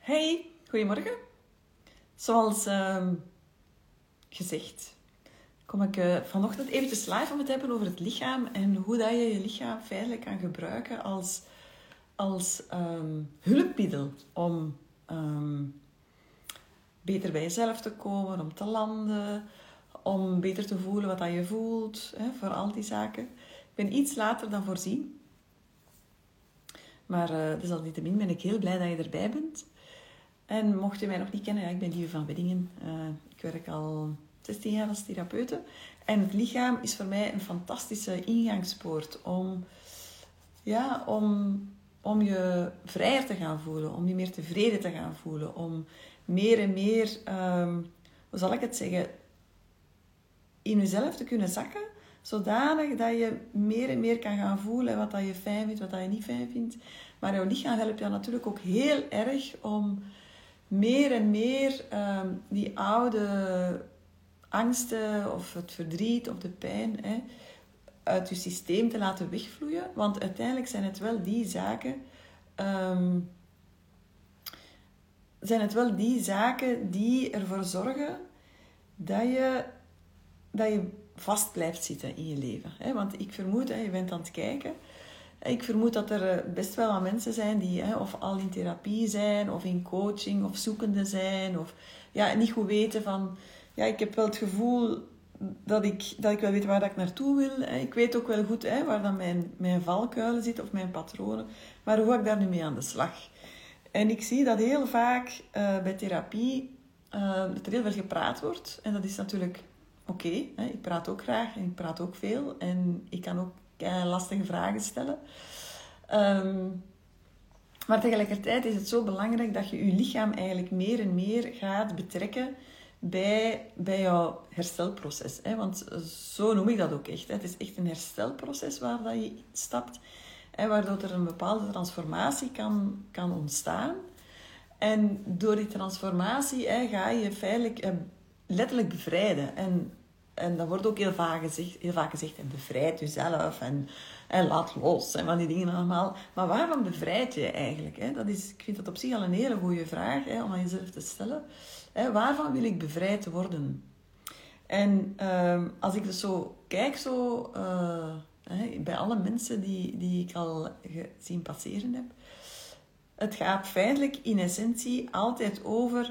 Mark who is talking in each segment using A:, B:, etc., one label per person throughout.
A: Hey, goedemorgen. Zoals ehm, gezegd, kom ik uh, vanochtend eventjes live om het hebben over het lichaam en hoe dat je je lichaam feitelijk kan gebruiken als, als um, hulpmiddel om ehm, beter bij jezelf te komen, om te landen, om beter te voelen wat dat je voelt, hè, voor al die zaken. Ik ben iets later dan voorzien. Maar uh, desalniettemin ben ik heel blij dat je erbij bent. En mocht je mij nog niet kennen, ik ben Lieve van Weddingen. Uh, ik werk al 16 jaar als therapeute. En het lichaam is voor mij een fantastische ingangspoort om, ja, om, om je vrijer te gaan voelen, om je meer tevreden te gaan voelen, om meer en meer, um, hoe zal ik het zeggen, in jezelf te kunnen zakken, zodanig dat je meer en meer kan gaan voelen wat dat je fijn vindt, wat dat je niet fijn vindt. Maar jouw lichaam helpt je natuurlijk ook heel erg om meer en meer um, die oude angsten of het verdriet of de pijn hè, uit je systeem te laten wegvloeien. Want uiteindelijk zijn het wel die zaken. Um, zijn het wel die zaken die ervoor zorgen dat je, dat je vast blijft zitten in je leven. Want ik vermoed, je bent aan het kijken. Ik vermoed dat er eh, best wel wat mensen zijn die hè, of al in therapie zijn, of in coaching, of zoekende zijn, of ja, niet goed weten van, ja, ik heb wel het gevoel dat ik, dat ik wel weet waar dat ik naartoe wil. Ik weet ook wel goed hè, waar dan mijn, mijn valkuilen zitten of mijn patronen, maar hoe ga ik daar nu mee aan de slag? En ik zie dat heel vaak uh, bij therapie uh, dat er heel veel gepraat wordt. En dat is natuurlijk oké. Ik praat ook graag en ik praat ook veel. En ik kan ook lastige vragen stellen. Um, maar tegelijkertijd is het zo belangrijk dat je je lichaam eigenlijk meer en meer gaat betrekken bij, bij jouw herstelproces. Hè? Want zo noem ik dat ook echt. Hè? Het is echt een herstelproces waar dat je stapt. Hè? Waardoor er een bepaalde transformatie kan, kan ontstaan. En door die transformatie hè, ga je feitelijk eh, letterlijk bevrijden. En en dat wordt ook heel vaak gezegd, heel vaak gezegd en bevrijd jezelf en, en laat los en van die dingen allemaal. Maar waarom bevrijd je eigenlijk? Hè? Dat is, ik vind dat op zich al een hele goede vraag hè, om aan jezelf te stellen. Hè, waarvan wil ik bevrijd worden? En uh, als ik dus zo kijk, zo, uh, hè, bij alle mensen die, die ik al zien passeren heb, het gaat feitelijk in essentie altijd over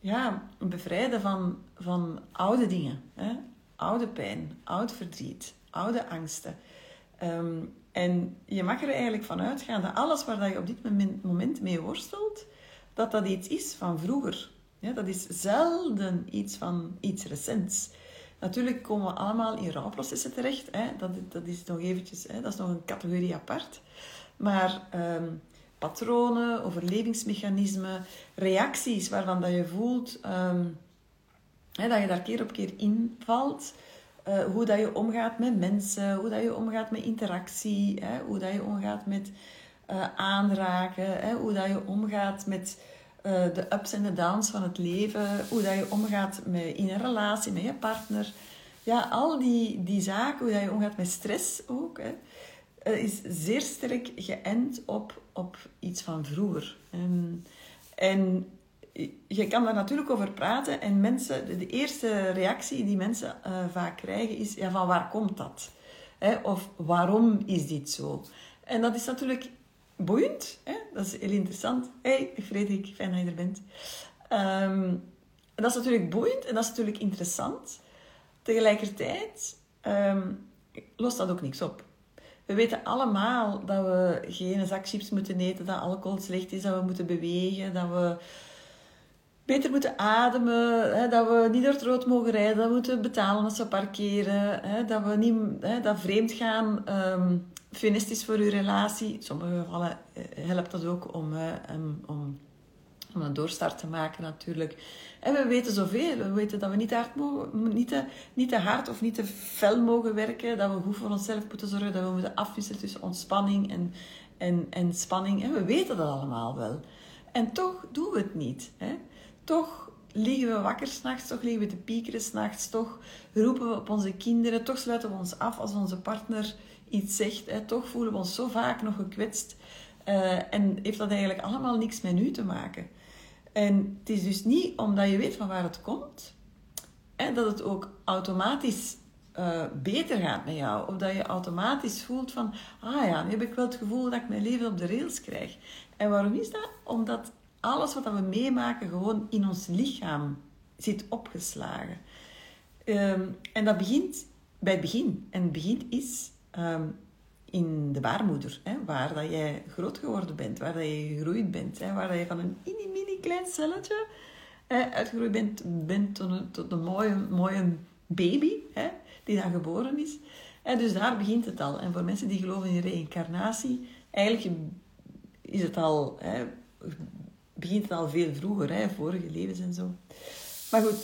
A: ja, bevrijden van, van oude dingen. Hè? Oude pijn, oud verdriet, oude angsten. Ehm, en je mag er eigenlijk van uitgaan dat alles waar je op dit moment mee worstelt, dat dat iets is van vroeger. Dat is zelden iets van iets recents. Natuurlijk komen we allemaal in rouwprocessen terecht. Hè? Dat, dat is nog eventjes, hè? dat is nog een categorie apart. Maar um, patronen, overlevingsmechanismen, reacties waarvan dat je voelt um, dat je daar keer op keer invalt. Uh, hoe dat je omgaat met mensen, hoe dat je omgaat met interactie, hè, hoe dat je omgaat met uh, aanraken, hè, hoe dat je omgaat met uh, de ups en de downs van het leven, hoe dat je omgaat met, in een relatie met je partner. Ja, al die, die zaken, hoe dat je omgaat met stress ook. Hè is zeer sterk geënt op, op iets van vroeger. En je kan daar natuurlijk over praten en mensen, de eerste reactie die mensen uh, vaak krijgen is, ja, van waar komt dat? Hè? Of waarom is dit zo? En dat is natuurlijk boeiend, hè? dat is heel interessant. hey, Frederik, fijn dat je er bent. Um, dat is natuurlijk boeiend en dat is natuurlijk interessant. Tegelijkertijd um, lost dat ook niks op. We weten allemaal dat we geen zak chips moeten eten, dat alcohol slecht is, dat we moeten bewegen, dat we beter moeten ademen, hè, dat we niet door het rood mogen rijden, dat we moeten betalen als we parkeren, hè, dat we niet hè, dat vreemd gaan um, funest is voor uw relatie. In sommige gevallen eh, helpt dat ook om, om om een doorstart te maken natuurlijk. En we weten zoveel. We weten dat we niet mogen, niet te, niet hard of niet te fel mogen werken. Dat we goed voor onszelf moeten zorgen. Dat we moeten afwisselen tussen ontspanning en, en, en spanning. En we weten dat allemaal wel. En toch doen we het niet. Hè? Toch liggen we wakker s'nachts, toch liggen we te piekeren s'nachts, toch roepen we op onze kinderen, toch sluiten we ons af als onze partner iets zegt, hè? toch voelen we ons zo vaak nog gekwetst Uh, en heeft dat eigenlijk allemaal niks met u te maken. En het is dus niet omdat je weet van waar het komt, dat het ook automatisch uh, beter gaat met jou. Of dat je automatisch voelt van, ah ja, nu heb ik wel het gevoel dat ik mijn leven op de rails krijg. En waarom is dat? Omdat alles wat we meemaken gewoon in ons lichaam zit opgeslagen. Um, en dat begint bij het begin. En het begin is um, in de baarmoeder, hè, waar dat jij groot geworden bent, waar dat je gegroeid bent, hè, waar dat je van een mini, mini klein celletje hè, uitgegroeid bent, bent tot een, tot een mooie, mooie baby, hè, die dan geboren is. En dus daar begint het al. En voor mensen die geloven in reïncarnatie, eigenlijk is het al, hè, begint al veel vroeger, hè, vorige levens en zo. Maar goed,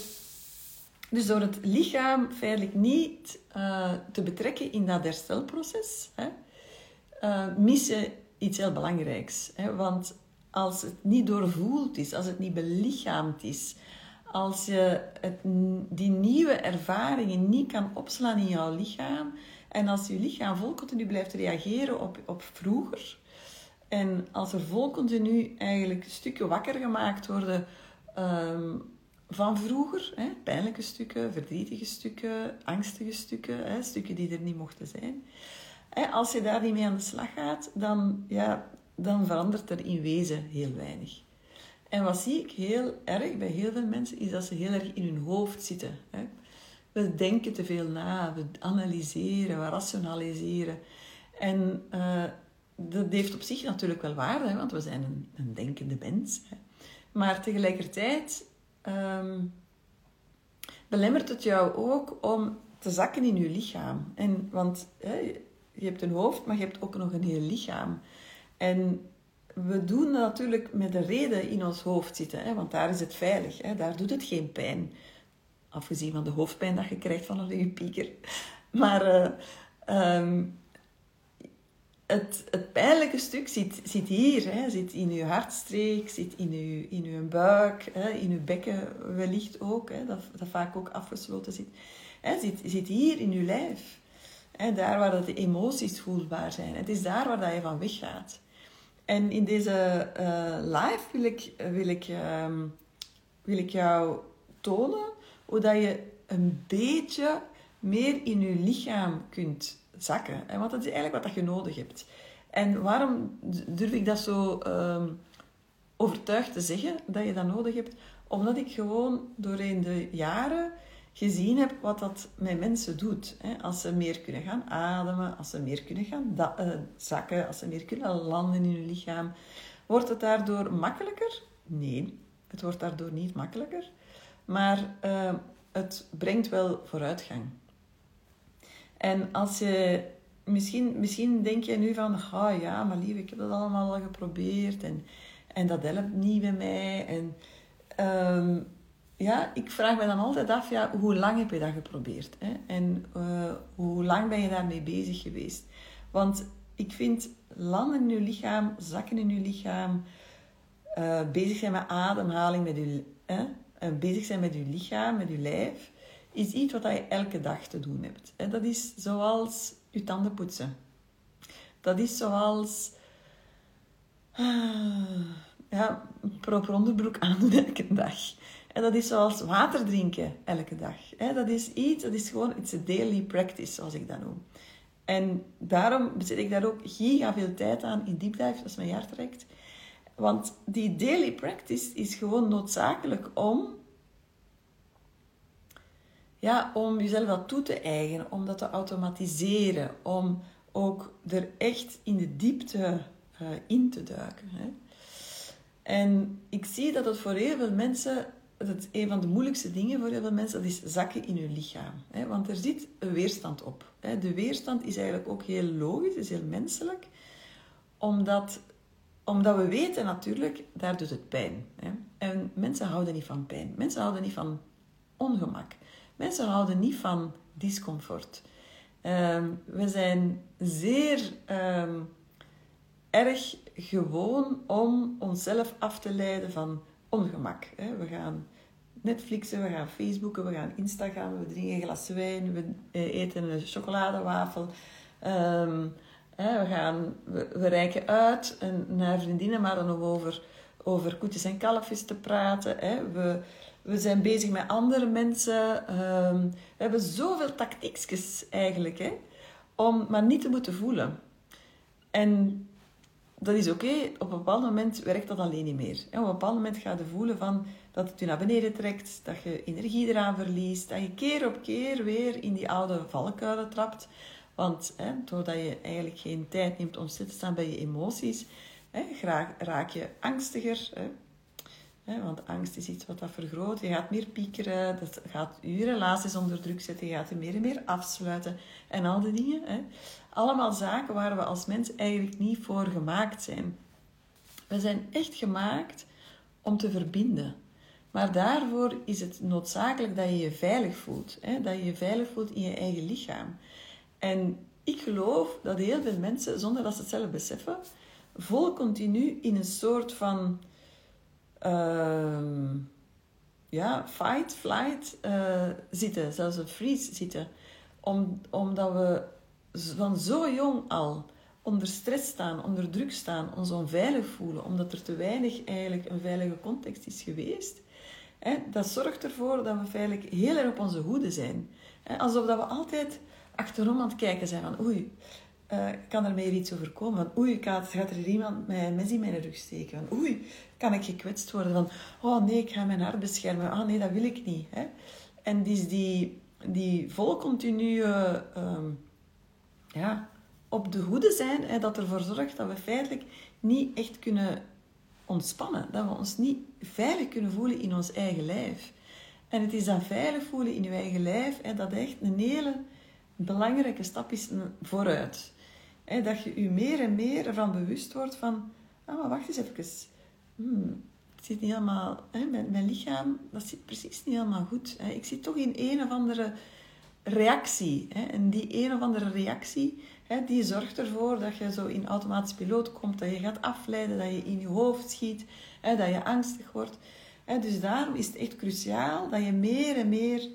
A: dus door het lichaam feitelijk niet uh, te betrekken in dat herstelproces, hè, uh, mis je iets heel belangrijks. Hè, want als het niet doorvoeld is, als het niet belichaamd is, als je het, die nieuwe ervaringen niet kan opslaan in jouw lichaam en als je lichaam vol continu blijft reageren op, op vroeger en als er vol continu eigenlijk stukken wakker gemaakt worden um, van vroeger, hè, pijnlijke stukken, verdrietige stukken, angstige stukken, hè, stukken die er niet mochten zijn. Hè, als je daar niet mee aan de slag gaat, dan, ja, dan verandert er in wezen heel weinig. En wat zie ik heel erg bij heel veel mensen, is dat ze heel erg in hun hoofd zitten. Hè. We denken te veel na, we analyseren, we rationaliseren. En uh, dat heeft op zich natuurlijk wel waarde, want we zijn een, een denkende mens. Maar tegelijkertijd um, belemmert het jou ook om te zakken in je lichaam. En, want je hebt een hoofd, maar je hebt ook nog een heel lichaam. En we doen natuurlijk met de reden in ons hoofd zitten, want daar is het veilig. Daar doet het geen pijn. Afgezien van de hoofdpijn dat je krijgt van een pieker. Maar uh, um, het, het pijnlijke stuk zit, zit hier, hè, zit in uw hartstreek, zit in uw, in uw buik, hè, in uw bekken wellicht ook, hè, dat, dat vaak ook afgesloten zit. Hè, zit, zit hier in uw lijf. Hè, daar waar dat de emoties voelbaar zijn. Het is daar waar dat je van weggaat. En in deze uh, live wil ik, wil, ik, um, wil ik jou tonen hoe dat je een beetje meer in je lichaam kunt zakken. Want dat is eigenlijk wat je nodig hebt. En waarom durf ik dat zo um, overtuigd te zeggen dat je dat nodig hebt? Omdat ik gewoon doorheen de jaren gezien heb wat dat met mensen doet. Als ze meer kunnen gaan ademen, als ze meer kunnen gaan uh, zakken, als ze meer kunnen landen in hun lichaam. Wordt het daardoor makkelijker? Nee, het wordt daardoor niet makkelijker. Maar uh, het brengt wel vooruitgang. En als je, misschien, misschien denk je nu van, oh ja, maar lief, ik heb dat allemaal al geprobeerd en, en dat helpt niet bij mij. En um, ja, ik vraag me dan altijd af, ja, hoe lang heb je dat geprobeerd? Hè? En uh, hoe lang ben je daarmee bezig geweest? Want ik vind landen in je lichaam, zakken in je lichaam, uh, bezig zijn met ademhaling, met je, hè? Uh, bezig zijn met je lichaam, met je lijf, is iets wat je elke dag te doen hebt. En dat is zoals je tanden poetsen. Dat is zoals ah, ja, een proper onderbroek aandoen elke dag. En dat is zoals water drinken elke dag. Dat is iets, dat is gewoon iets daily practice, zoals ik dat noem. En daarom zet ik daar ook giga veel tijd aan in deep dive, als mijn jaar trekt. Want die daily practice is gewoon noodzakelijk om ja, om jezelf dat toe te eigenen, om dat te automatiseren, om ook er echt in de diepte uh, in te duiken. Hè. En ik zie dat het voor heel veel mensen, dat een van de moeilijkste dingen voor heel veel mensen, dat is zakken in hun lichaam. Hè. Want er zit een weerstand op. Hè. De weerstand is eigenlijk ook heel logisch, is heel menselijk, omdat, omdat we weten natuurlijk, daar doet het pijn. Hè. En mensen houden niet van pijn. Mensen houden niet van ongemak. Mensen houden niet van discomfort. Um, we zijn zeer um, erg gewoon om onszelf af te leiden van ongemak. Hè. We gaan Netflixen, we gaan Facebooken, we gaan Instagram, we drinken een glas wijn, we eh, eten een chocoladewafel. Um, we, gaan, we, reiken uit naar vriendinnen, maar dan nog over, over koetjes en kalfjes te praten. Hè. We, we zijn bezig met andere mensen. Ehm, we hebben zoveel tactiekjes eigenlijk, hè, om maar niet te moeten voelen. En dat is oké. Op een bepaald moment werkt dat alleen niet meer. Op een bepaald moment ga je voelen van dat het je naar beneden trekt, dat je energie eraan verliest, dat je keer op keer weer in die oude valkuilen trapt. Want hè, doordat je eigenlijk geen tijd neemt om stil te staan bij je emoties, hè, raak je angstiger. Hè. Want angst is iets wat dat vergroot. Je gaat meer piekeren, dat gaat je relaties onder druk zetten, je gaat je meer en meer afsluiten en al die dingen. Allemaal zaken waar we als mens eigenlijk niet voor gemaakt zijn. We zijn echt gemaakt om te verbinden. Maar daarvoor is het noodzakelijk dat je je veilig voelt. Dat je je veilig voelt in je eigen lichaam. En ik geloof dat heel veel mensen, zonder dat ze het zelf beseffen, vol continu in een soort van uh, ja, fight, flight uh, zitten, zelfs een freeze zitten. Om, omdat we van zo jong al onder stress staan, onder druk staan, ons onveilig voelen, omdat er te weinig eigenlijk een veilige context is geweest. Hè, dat zorgt ervoor dat we feitelijk heel erg op onze hoede zijn. Hè, alsof dat we altijd achterom aan het kijken zijn van oei, uh, kan er meer iets overkomen? Van oei, gaat, er iemand mij mes in mijn rug steken? Van oei, kan ik gekwetst worden? Van oh nee, ik ga mijn hart beschermen. Ah oh, nee, dat wil ik niet. Hè? En dus die, die vol continue ehm, ja, op de hoede zijn, hè, dat ervoor zorgt dat we feitelijk niet echt kunnen ontspannen. Dat we ons niet veilig kunnen voelen in ons eigen lijf. En het is dat veilig voelen in je eigen lijf, hè, dat echt een hele belangrijke stap is vooruit. Dat je je meer en meer ervan bewust wordt van... Ah, maar wacht eens even. Hmm, het zit niet helemaal... Mijn, mijn lichaam, dat zit precies niet helemaal goed. Ik zit toch in een of andere reactie. En die een of andere reactie die zorgt ervoor dat je zo in automatisch piloot komt, dat je gaat afleiden, dat je in je hoofd schiet, dat je angstig wordt. dus daarom is het echt cruciaal dat je meer en meer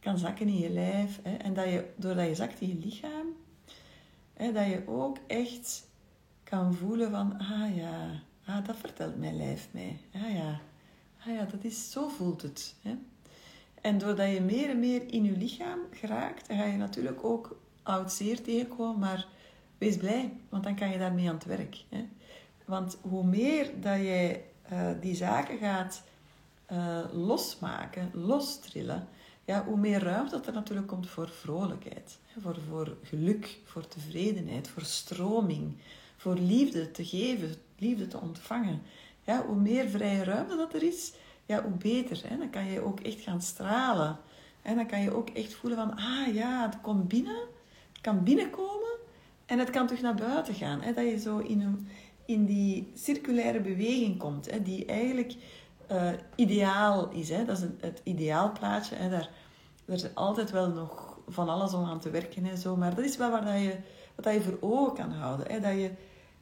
A: kan zakken in je lijf. en dat je, doordat je zakt in je lichaam, dat je ook echt kan voelen van, ah ja, ah, dat vertelt mijn lijf mij. Ah ja, ah ja, dat is, zo voelt het. En doordat je meer en meer in je lichaam geraakt, ga je natuurlijk ook oud zeer tegenkomen, maar wees blij, want dan kan je daarmee aan het werk. Hè? Want hoe meer dat jij uh, die zaken gaat uh, losmaken, lostrillen, ja, hoe meer ruimte dat er natuurlijk komt voor vrolijkheid? Voor, voor geluk, voor tevredenheid, voor stroming, voor liefde te geven, liefde te ontvangen. Ja, hoe meer vrije ruimte dat er is, ja, hoe beter. Hè? Dan kan je ook echt gaan stralen. En dan kan je ook echt voelen van, ah ja, het komt binnen, het kan binnenkomen en het kan terug naar buiten gaan. Hè? Dat je zo in, een, in die circulaire beweging komt, hè? die eigenlijk uh, ideaal is. Hè? Dat is het ideaalplaatje. Hè? Daar, er is altijd wel nog van alles om aan te werken en zo, maar dat is wel wat je, wat je voor ogen kan houden. Hè? Dat, je,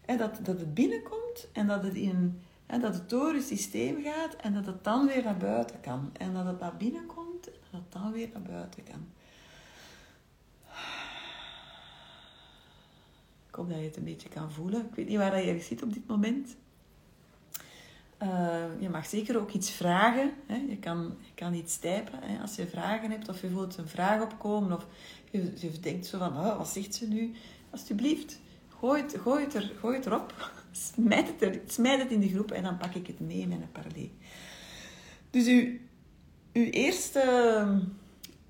A: hè, dat, dat het binnenkomt en dat het in en dat het door systeem gaat en dat het dan weer naar buiten kan. En dat het naar binnen komt en dat het dan weer naar buiten kan. Ik hoop dat je het een beetje kan voelen. Ik weet niet waar je zit op dit moment. Uh, je mag zeker ook iets vragen. Hè. Je, kan, je kan iets typen hè. als je vragen hebt of je voelt een vraag opkomen of je, je denkt zo van, oh, wat zegt ze nu? Alsjeblieft, gooi het, gooi het, er, gooi het erop smijt het, er, smijt het in de groep en dan pak ik het mee met een parley. Dus uw, uw eerste,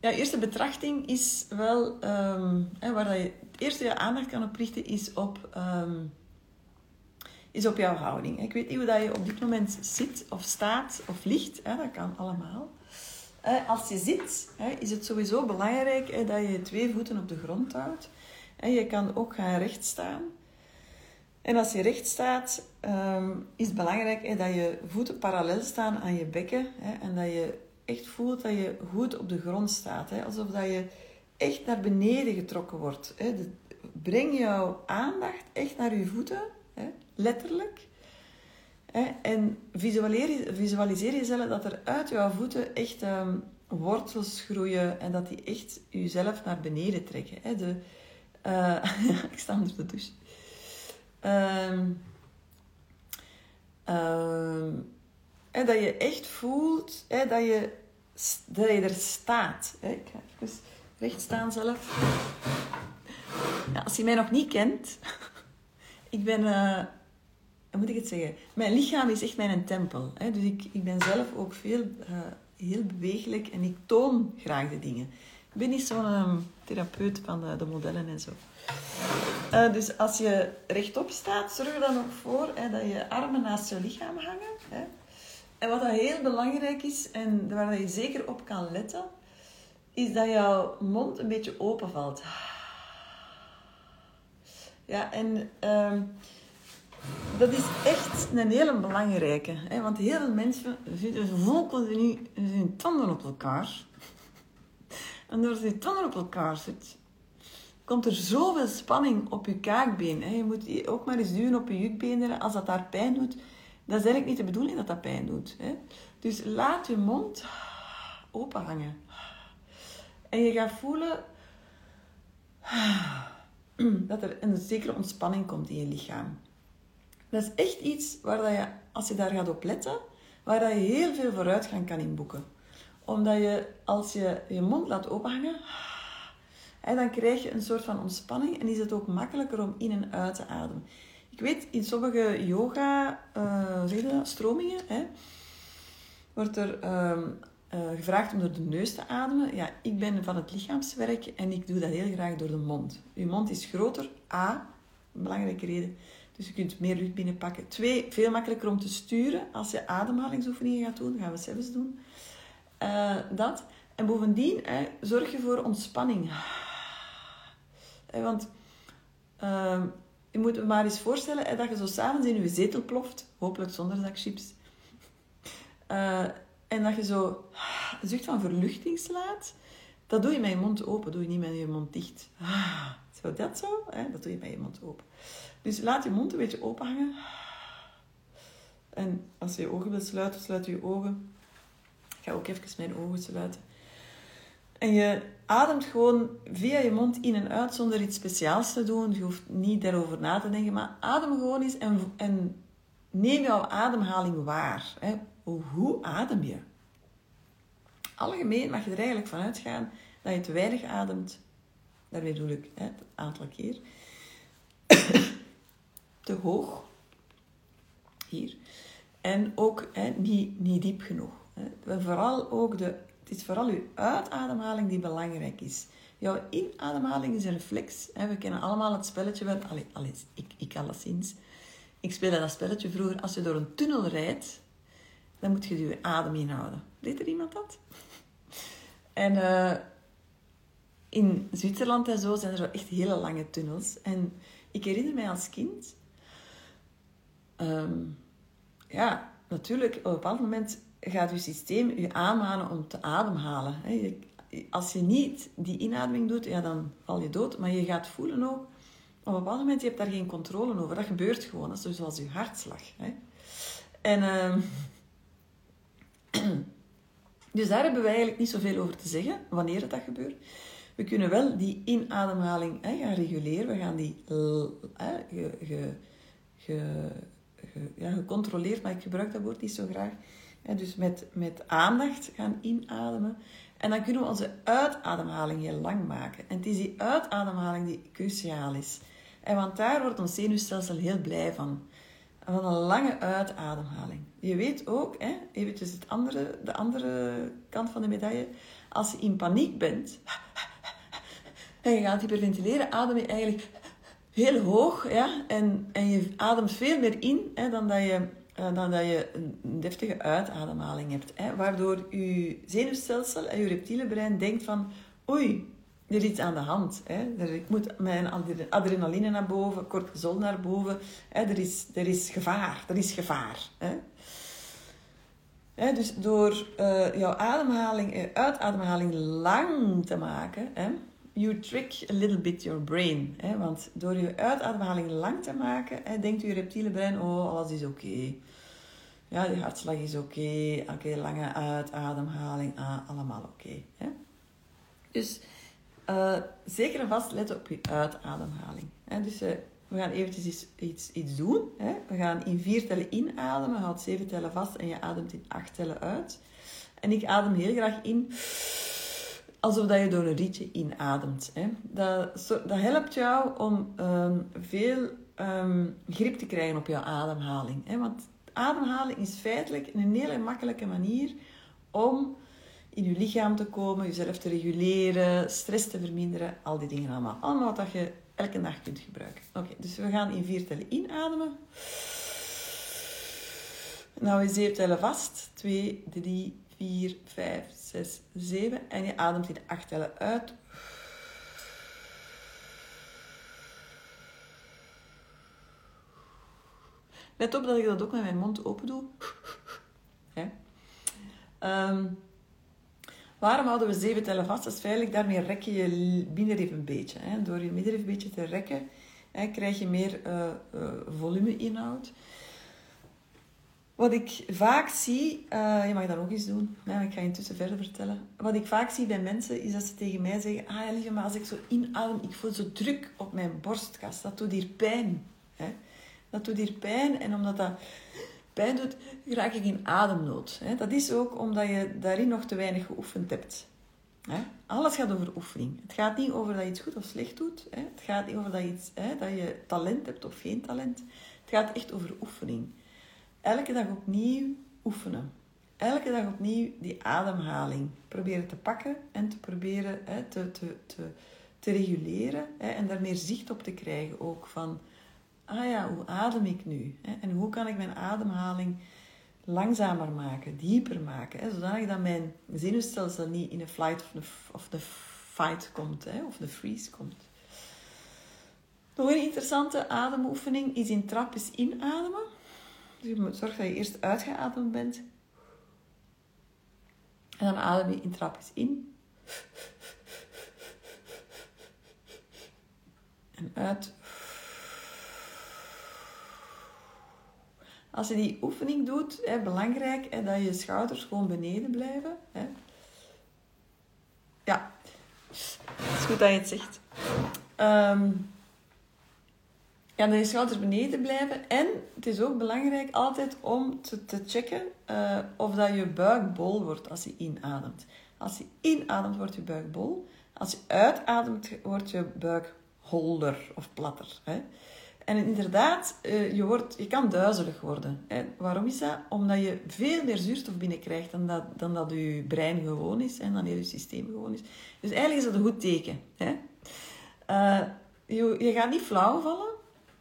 A: ja, eerste betrachting is wel, um, hè, waar je het eerste je aandacht kan op richten, is op, um, is op jouw houding. Ik weet niet hoe dat je op dit moment zit of staat of ligt, dat kan allemaal. Als je zit, is het sowieso belangrijk dat je twee voeten op de grond houdt. Je kan ook gaan recht staan. En als je recht staat, ehm, is het belangrijk dat je voeten parallel staan aan je bekken. En dat je echt voelt dat je goed op de grond staat. Alsof dat je echt naar beneden getrokken wordt. Breng jouw aandacht echt naar je voeten, letterlijk. En visualiseer, jezelf dat er uit jouw voeten echt um, wortels groeien en dat die echt jezelf naar beneden trekken. De, uh, ik sta onder de douche. En dat je echt voelt hè, dat, je, dat je er staat. Ik ga even recht staan zelf. Als je mij nog niet kent, ik ben, uh, moet ik het zeggen? Mijn lichaam is echt mijn tempel. Hè? Dus ik, ik ben zelf ook veel, uh, heel bewegelijk en ik toon graag de dingen. Ik ben niet zo'n um, therapeut van de, de, modellen en zo. Uh, dus als je rechtop staat, zorg er dan ook voor hè, dat je armen naast je lichaam hangen. Hè? En wat dat heel belangrijk is en waar je zeker op kan letten, is dat jouw mond een beetje open valt. Ja, en uh, dat is echt een hele belangrijke. Hè? Want heel veel mensen zitten vol continu hun tanden op elkaar. En doordat je tanden op elkaar zit, komt er zoveel spanning op je kaakbeen. Hè? Je moet ook maar eens duwen op je jukbeenderen. Als dat daar pijn doet, dat is eigenlijk niet de bedoeling dat dat pijn doet. Hè? Dus laat je mond open hangen. En je gaat voelen dat er een zekere ontspanning komt in je lichaam. Dat is echt iets waar dat je, als je daar gaat op letten, waar dat je heel veel vooruitgang kan inboeken. Omdat je, als je je mond laat openhangen, dan krijg je een soort van ontspanning en is het ook makkelijker om in en uit te ademen. Ik weet, in sommige yoga uh, stromingen hè, wordt er ehm, uh, gevraagd om door de neus te ademen. Ja, ik ben van het lichaamswerk en ik doe dat heel graag door de mond. Je mond is groter. A, een belangrijke reden. Dus je kunt meer lucht binnenpakken. Twee, veel makkelijker om te sturen als je ademhalingsoefeningen gaat doen. Gaan we zelfs doen. Uh, dat. En bovendien, hè, zorg je voor ontspanning. Want uh, je moet je maar eens voorstellen dat je zo s'avonds in je zetel ploft. Hopelijk zonder zakchips. Uh, en dat je zo een zucht van verluchting slaat. Dat doe je met je mond open, doe je niet met je mond dicht. Zo, dat zo, hè? dat doe je met je mond open. Dus laat je mond een beetje open hangen. En als je je ogen wilt sluiten, sluit je ogen. Ik ga ook even mijn ogen sluiten. En je ademt gewoon via je mond in en uit zonder iets speciaals te doen. Je hoeft niet daarover na te denken, maar adem gewoon eens en, en neem jouw ademhaling waar. Hè. Hoe adem je? Algemeen mag je er eigenlijk van uitgaan dat je te weinig ademt. Daarmee bedoel ik hè, het aantal keer. te hoog. Hier. En ook hè, niet, niet diep genoeg. Vooral ook de, het is vooral je uitademhaling die belangrijk is. Jouw inademhaling is een reflex. Hè. We kennen allemaal het spelletje wel. Allee, ik, ik alleszins. Ik speelde dat spelletje vroeger. Als je door een tunnel rijdt, dan moet je je adem inhouden. Weet er iemand dat? En uh, in Zwitserland en zo zijn er echt hele lange tunnels. En ik herinner mij als kind... Um, ja, natuurlijk, op een bepaald moment gaat je systeem je aanmanen om te ademhalen. Als je niet die inademing doet, ja, dan val je dood. Maar je gaat voelen ook, op een bepaald moment, je hebt daar geen controle over. Dat gebeurt gewoon. Dat is zoals je hartslag. En... Uh, dus daar hebben we eigenlijk niet zoveel over te zeggen, wanneer het dat gebeurt. We kunnen wel die inademhaling hè, gaan reguleren. We gaan die hè, ge, ja, gecontroleerd, maar ik gebruik dat woord niet zo graag. Dus met, met aandacht gaan inademen. En dan kunnen we onze uitademhaling heel lang maken. En het is die uitademhaling die cruciaal is. En want daar wordt ons zenuwstelsel heel blij van van een lange uitademhaling. Je weet ook, hè, eventjes het andere, de andere kant van de medaille, als je in paniek bent en je gaat hyperventileren, adem je eigenlijk heel hoog ja, en, en je ademt veel meer in hè, dan, dat je, eh, dan dat je een deftige uitademhaling hebt. Hè, waardoor je zenuwstelsel en je reptiele brein denkt van oei, er is iets aan de hand. Hè. Ik moet mijn adrenaline naar boven, cortisol naar boven. Hè. Er, is, er is gevaar. Er is gevaar. Hè. Hè, dus door uh, jouw ademhaling, uh, uitademhaling lang te maken, hè, you trick a little bit your brain. Hè, want door je uitademhaling lang te maken, hè, denkt je reptiele brein, oh, alles is oké. Ja, die hartslag is oké. Oké, lange uitademhaling. Ah, allemaal oké. dus uh, zeker en vast let op je uitademhaling. Hè? Dus uh, we gaan eventjes iets, iets, iets doen. Hè? We gaan in vier tellen inademen, houd zeven tellen vast en je ademt in acht tellen uit. En ik adem heel graag in alsof dat je door een rietje inademt. Hè? Dat, dat helpt jou om um, veel um, grip te krijgen op jouw ademhaling. Hè? Want ademhaling is feitelijk een hele makkelijke manier om in je lichaam te komen, jezelf te reguleren, stress te verminderen, al die dingen allemaal. Allemaal wat je elke dag kunt gebruiken. Oké, dus we gaan in vier tellen inademen. Nou, we zeven tellen vast. 2, 3, 4, 5, 6, 7. En je ademt in acht tellen uit. Let op dat ik dat ook met mijn mond open doe. Um, waarom houden we zeven tellen vast? Dat is veilig. Daarmee rek je je middenrif een beetje. Hè. Door je middenrif een beetje te rekken, hè, krijg je meer uh, uh, volume-inhoud. Wat ik vaak zie, uh, je mag dat ook eens doen, ja, ik ga je intussen verder vertellen. Wat ik vaak zie bij mensen is dat ze tegen mij zeggen: Ah ja, lieve, maar als ik zo inadem, ik voel zo druk op mijn borstkas. Dat doet hier pijn. Hè? Dat doet hier pijn en omdat dat pijn doet, raak ik in ademnood. Hè? Dat is ook omdat je daarin nog te weinig geoefend hebt. Hè? Alles gaat over oefening. Het gaat niet over dat je iets goed of slecht doet. Hè? Het gaat niet over dat iets, hè, dat je talent hebt of geen talent. Het gaat echt over oefening. Elke dag opnieuw oefenen. Elke dag opnieuw die ademhaling proberen te pakken en te proberen hè, te, te, te, reguleren. Hè, en daar meer zicht op te krijgen ook van ah ja, hoe adem ik nu? En hoe kan ik mijn ademhaling langzamer maken, dieper maken, hè? zodat dat mijn zenuwstelsel niet in de flight of de, of fight komt, hè? of de freeze komt. Nog een interessante ademoefening is in trappes inademen. Dus je moet zorgen dat je eerst uitgeademd bent. En dan adem je trapjes in. En uit. Als je die oefening doet, hè, belangrijk hè, dat je schouders gewoon beneden blijven. Hè. Ja, het is goed dat je het zegt. Um, ja, dat je schouders beneden blijven. En het is ook belangrijk altijd om te, te checken uh, of dat je buik bol wordt als je inademt. Als je inademt, wordt je buik bol. Als je uitademt, wordt je buik holder of platter. Hè. En inderdaad, uh, je, wordt, je kan duizelig worden. Waarom is dat? Omdat je veel meer zuurstof binnenkrijgt dan dat, dan dat je brein gewoon is en dan je systeem gewoon is. Dus eigenlijk is dat een goed teken. Hè. Uh, je, je gaat niet flauw vallen.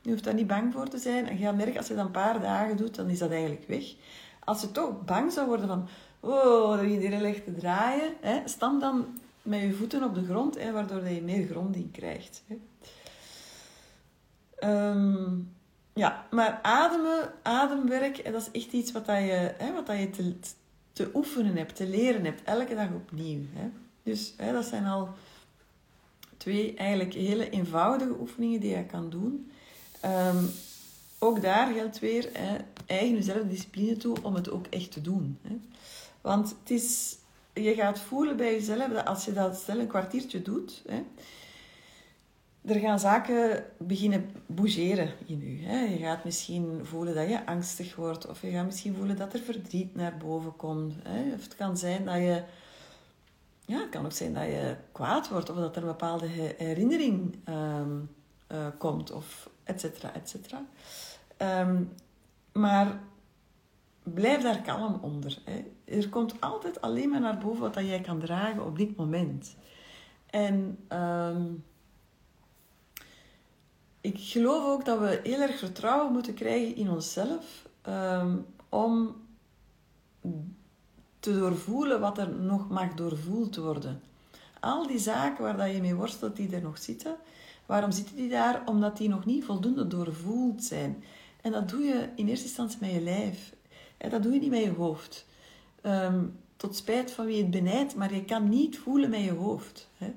A: Je hoeft daar niet bang voor te zijn. En je gaat merken, als je dat een paar dagen doet, dan is dat eigenlijk weg. Als je toch bang zou worden van... Oh, dat begint heel erg te draaien. Hè, stand dan met je voeten op de grond, hè, waardoor je meer gronding krijgt. Hè. Um, ja, maar ademen, ademwerk, dat is echt iets wat, dat je, hè, wat dat je te, te oefenen hebt, te leren hebt, elke dag opnieuw. Hè. Dus hè, dat zijn al twee eigenlijk hele eenvoudige oefeningen die je kan doen. Um, ook daar geldt weer, hè, eigen jezelf discipline toe om het ook echt te doen. Hè. Want het is, je gaat voelen bij jezelf dat als je dat stel een kwartiertje doet, hè, er gaan zaken beginnen bougeren in je. Hè. Je gaat misschien voelen dat je angstig wordt, of je gaat misschien voelen dat er verdriet naar boven komt. Hè. Of het kan zijn dat je, ja, het kan ook zijn dat je kwaad wordt, of dat er een bepaalde herinnering um, uh, komt, of et cetera, et cetera. Um, maar blijf daar kalm onder. Hè. Er komt altijd alleen maar naar boven wat dat jij kan dragen op dit moment. En um, ik geloof ook dat we heel erg vertrouwen moeten krijgen in onszelf um, om te doorvoelen wat er nog mag doorvoeld worden. Al die zaken waar dat je mee worstelt, die er nog zitten, waarom zitten die daar? Omdat die nog niet voldoende doorvoeld zijn. En dat doe je in eerste instantie met je lijf. Dat doe je niet met je hoofd. Um, tot spijt van wie het benijdt, maar je kan niet voelen met je hoofd. Hè?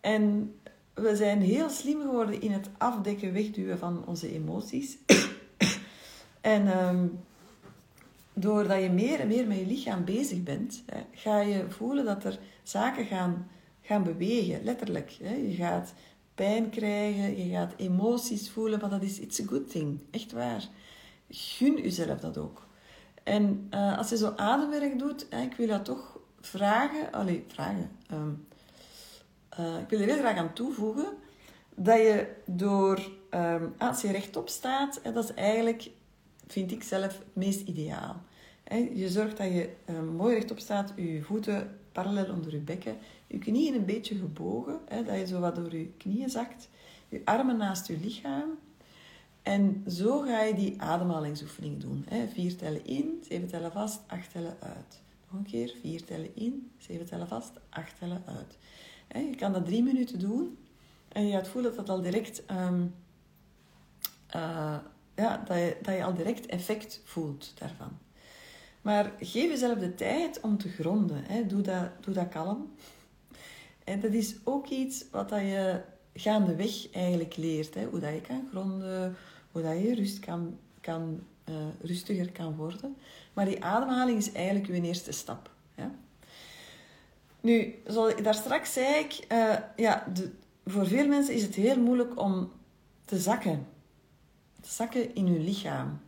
A: En we zijn heel slim geworden in het afdekken, wegduwen van onze emoties. en um, doordat je meer en meer met je lichaam bezig bent, hè, ga je voelen dat er zaken gaan, gaan bewegen, letterlijk. Hè. Je gaat krijgen, je gaat emoties voelen, maar dat is it's a good thing, echt waar. Gun jezelf dat ook. En uh, als je zo ademwerk doet, hè, ik wil dat toch vragen, allee, vragen, um, uh, ik wil er heel graag aan toevoegen, dat je door, um, als je rechtop staat, hè, dat is eigenlijk, vind ik zelf, het meest ideaal. Je zorgt dat je um, mooi rechtop staat, je voeten parallel onder je bekken, je knieën een beetje gebogen, hè, dat je zo wat door je knieën zakt, je armen naast je lichaam. En zo ga je die ademhalingsoefening doen. Hè. Vier tellen in, zeven tellen vast, acht tellen uit. Nog een keer, vier tellen in, zeven tellen vast, acht tellen uit. Hè, je kan dat drie minuten doen en je gaat voelen dat dat al direct, um, uh, ja, dat je, dat je al direct effect voelt daarvan. Maar geef jezelf de tijd om te gronden. Hè. Doe, dat, doe dat kalm. En dat is ook iets wat dat je gaandeweg eigenlijk leert. Hè. Hoe dat je kan gronden, hoe dat je rust kan, kan, uh, rustiger kan worden. Maar die ademhaling is eigenlijk je eerste stap. Ja. Nu, zoals ik daar straks zei, uh, ja, de, voor veel mensen is het heel moeilijk om te zakken. Te zakken in hun lichaam.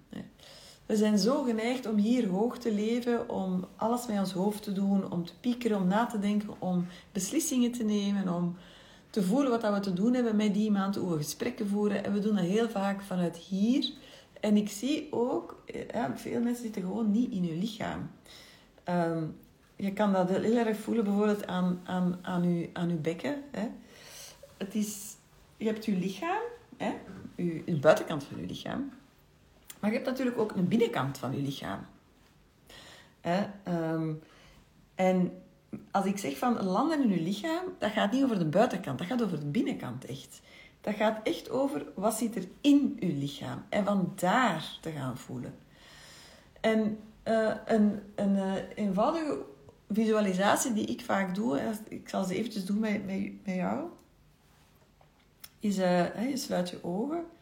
A: We zijn zo geneigd om hier hoog te leven, om alles met ons hoofd te doen, om te piekeren, om na te denken, om beslissingen te nemen, om te voelen wat we te doen hebben met die iemand, hoe we gesprekken voeren. En we doen dat heel vaak vanuit hier. En ik zie ook, ja, veel mensen zitten gewoon niet in hun lichaam. Um, je kan dat heel erg voelen bijvoorbeeld aan, aan, aan, je, aan uw bekken. Hè. Het is, je hebt je lichaam, hè, je, de buitenkant van je lichaam. Maar je hebt natuurlijk ook een binnenkant van je lichaam. Hè? Um, en als ik zeg van landen in je lichaam, dat gaat niet over de buitenkant, dat gaat over de binnenkant echt. Dat gaat echt over wat zit er in je lichaam en van daar te gaan voelen. En uh, een, een uh, eenvoudige visualisatie die ik vaak doe, ik zal ze eventjes doen met, met, jou, is uh, je sluit je ogen en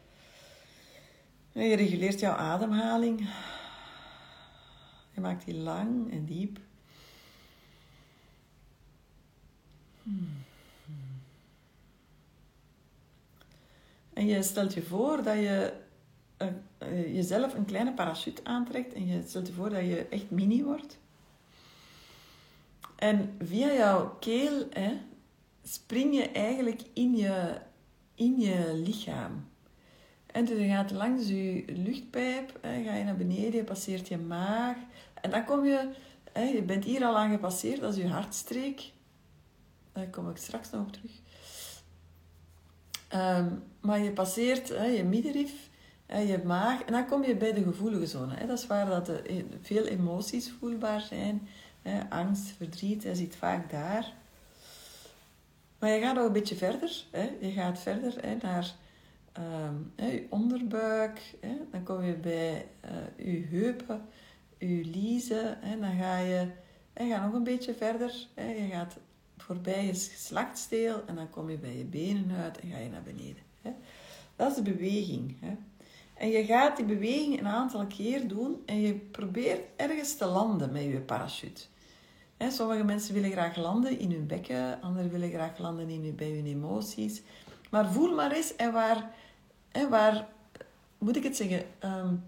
A: je reguleert jouw ademhaling. Je maakt die lang en diep. En je stelt je voor dat je uh, jezelf een kleine parachute aantrekt en je stelt je voor dat je echt mini wordt. En via jouw keel hè, spring je eigenlijk in je, in je lichaam. En dus je gaat langs je luchtpijp, hè, ga je naar beneden, je passeert je maag. En dan kom je, hè, je bent hier al aan gepasseerd, dat is je hartstreek. Daar kom ik straks nog op terug. Um, maar je passeert hè, je middenrif, hè, je maag, en dan kom je bij de gevoelige zone. Hè. Dat is waar dat de, e, veel emoties voelbaar zijn. Hè. Angst, verdriet, je zit vaak daar. Maar je gaat nog een beetje verder. Hè. Je gaat verder naar um, je onderbuik. Hè. Dan kom je bij uh, je heupen, je liezen. Hè. Dan ga je, je gaat nog een beetje verder. Hè. Je gaat voorbij je geslachtsdeel en dan kom je bij je benen uit en ga je naar beneden. Hè. Dat is de beweging. Hè. En je gaat die beweging een aantal keer doen en je probeert ergens te landen met je parachute. Sommige mensen willen graag landen in hun bekken, anderen willen graag landen in hun, bij hun emoties. Maar voel maar eens en waar, en waar moet ik het zeggen? Um,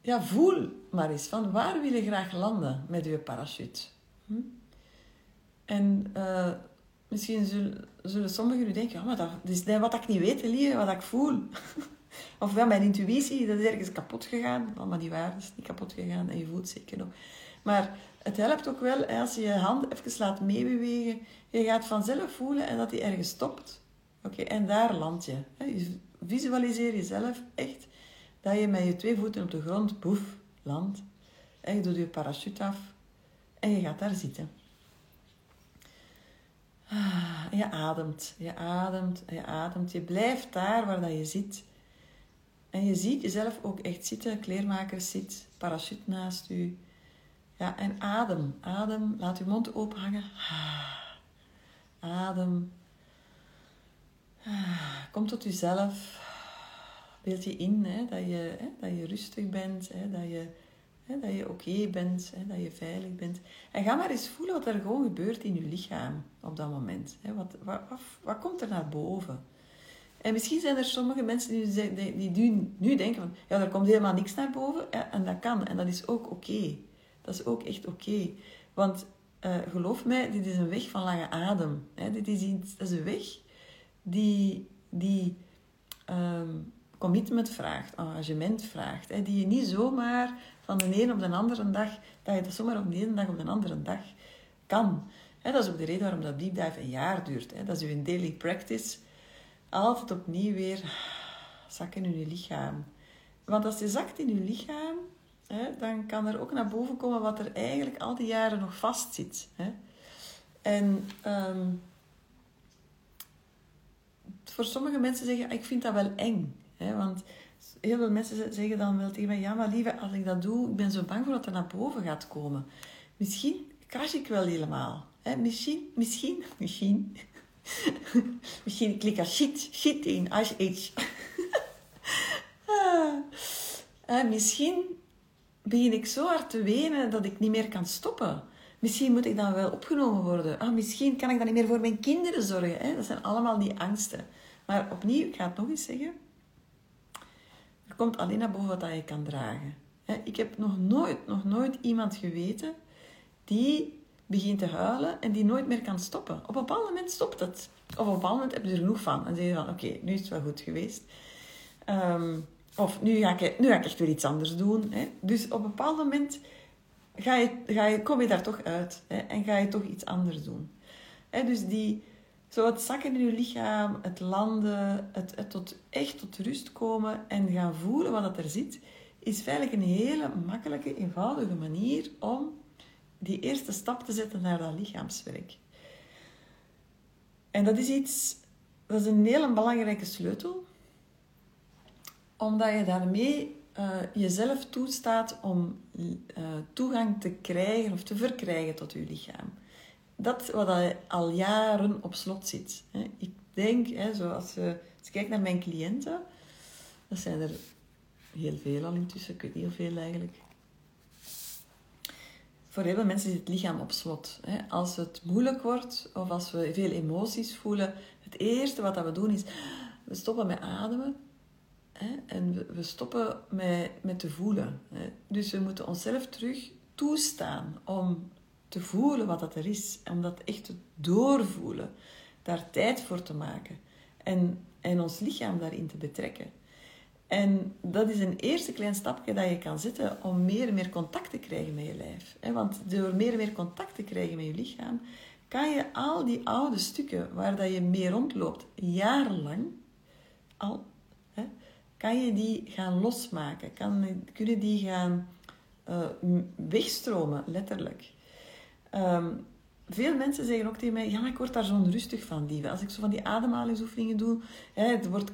A: ja, voel maar eens van waar wil je graag landen met je parachute. Hm? En uh, misschien zullen, zullen sommigen nu denken, oh, maar dat, is wat ik niet weet, wat ik voel. of wel mijn intuïtie, dat is ergens kapot gegaan. Oh, maar die waarde is niet kapot gegaan en je voelt zeker nog. Maar het helpt ook wel als je je hand even laat meebewegen. Je gaat vanzelf voelen en dat die ergens stopt. Oké, en daar land je. Visualiseer jezelf echt dat je met je twee voeten op de grond, boef, landt. En je doet je parachute af en je gaat daar zitten. Ah, je ademt, je ademt, je ademt. Je blijft daar waar dat je zit. En je ziet jezelf ook echt zitten. Kleermaker zit, parachute naast u. Ja, en adem, adem. Laat je mond open hangen. Ah, adem. Kom tot jezelf. Beeld je in hè, dat, je, hè, dat je rustig bent, hè, dat je Hè, dat je oké bent, hè, dat je veilig bent. En ga maar eens voelen wat er gewoon gebeurt in je lichaam op dat moment. Hè. Wat, wat, wat, komt er naar boven? En misschien zijn er sommige mensen die, die, die nu, denken van... Ja, er komt helemaal niks naar boven. Ja, en dat kan. En dat is ook oké. Dat is ook echt oké. Want uh, geloof mij, dit is een weg van lange adem. Hè. Dit is, iets, dat is een weg die, die um, commitment vraagt, engagement vraagt. Hè. Die je niet zomaar van de een op de andere dag... Dat je dat zomaar op de ene dag op de andere dag kan. Hè, dat is ook de reden waarom dat deep dive een jaar duurt. Hè. Dat is uw daily practice altijd opnieuw weer zakken in je lichaam. Want als je zakt in je lichaam, hè, dan kan er ook naar boven komen wat er eigenlijk al die jaren nog vast zit. Hè. En um, voor sommige mensen zeggen, ik vind dat wel eng. Hè, want heel veel mensen zeggen dan wel tegen mij, ja maar lieve, als ik dat doe, ik ben zo bang voor dat er naar boven gaat komen. Misschien crash ik wel helemaal. Hè. Misschien, misschien, misschien Misschien klik er shit, shit in als iets. ah. misschien begin ik zo hard te wenen dat ik niet meer kan stoppen. Misschien moet ik dan wel opgenomen worden. Ah, misschien kan ik dan niet meer voor mijn kinderen zorgen. Hè? Dat zijn allemaal die angsten. Maar opnieuw, ik ga het nog eens zeggen. Er komt alleen naar boven wat je kan dragen. Ik heb nog nooit, nog nooit iemand geweten die begint te huilen en die nooit meer kan stoppen. Op een bepaald moment stopt het. Of op een bepaald moment heb je er genoeg van. En zeg je van, oké, nu is het wel goed geweest. Ehm, of nu ga, ik, nu ga ik echt weer iets anders doen. Hè. Dus op een bepaald moment ga je, ga je, kom je daar toch uit. Hè, en ga je toch iets anders doen. Hè, dus die, zo het zakken in je lichaam, het landen, het, tot, echt tot rust komen en gaan voelen wat er zit, is feitelijk een hele makkelijke, eenvoudige manier om die eerste stap te zetten naar dat lichaamswerk. En dat is iets, dat is een hele belangrijke sleutel, omdat je daarmee uh, jezelf toestaat om uh, toegang te krijgen of te verkrijgen tot je lichaam. Dat wat al jaren op slot zit. Ik denk, zoals je, als naar mijn cliënten, dat zijn er heel veel al intussen, ik weet niet hoeveel eigenlijk voor heel veel mensen is het lichaam op slot. Als het moeilijk wordt of als we veel emoties voelen, het eerste wat we doen is, we stoppen met ademen en we stoppen met, met te voelen. Dus we moeten onszelf terug toestaan om te voelen wat dat er is, om dat echt te doorvoelen, daar tijd voor te maken en, en ons lichaam daarin te betrekken. En dat is een eerste klein stapje dat je kan zetten om meer en meer contact te krijgen met je lijf. Want door meer en meer contact te krijgen met je lichaam, kan je al die oude stukken waar dat je mee rondloopt, jarenlang, al, kan je die gaan losmaken. Kan, kunnen die gaan uh, wegstromen, letterlijk. Ehm, veel mensen zeggen ook tegen mij, ja, ik word daar zo onrustig van, lieve. Als ik zo van die ademhalingsoefeningen doe, hè, het wordt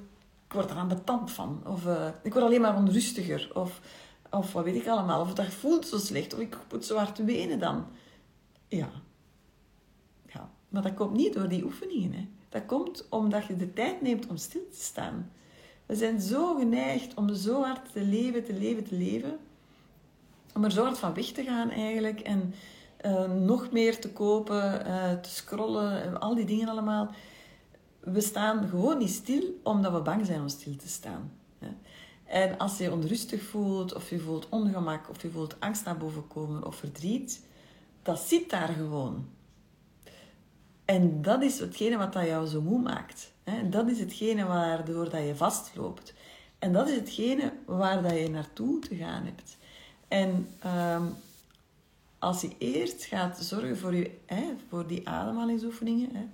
A: ik word eraan betand van. Of uh, ik word alleen maar onrustiger. Of, of wat weet ik allemaal. Of dat voelt zo slecht. Of ik moet zo hard wenen dan. Ja. ja. Maar dat komt niet door die oefeningen. Hè. Dat komt omdat je de tijd neemt om stil te staan. We zijn zo geneigd om zo hard te leven, te leven, te leven. Om er zo hard van weg te gaan eigenlijk. En uh, nog meer te kopen, uh, te scrollen, al die dingen allemaal we staan gewoon niet stil omdat we bang zijn om stil te staan. En als je onrustig voelt, of je voelt ongemak, of je voelt angst naar boven komen, of verdriet, dat zit daar gewoon. En dat is hetgene wat dat jou zo moe maakt. Dat is hetgene waardoor dat je vastloopt. En dat is hetgene waar dat je naartoe te gaan hebt. En ehm, als je eerst gaat zorgen voor, je, hè, voor die ademhalingsoefeningen, hè,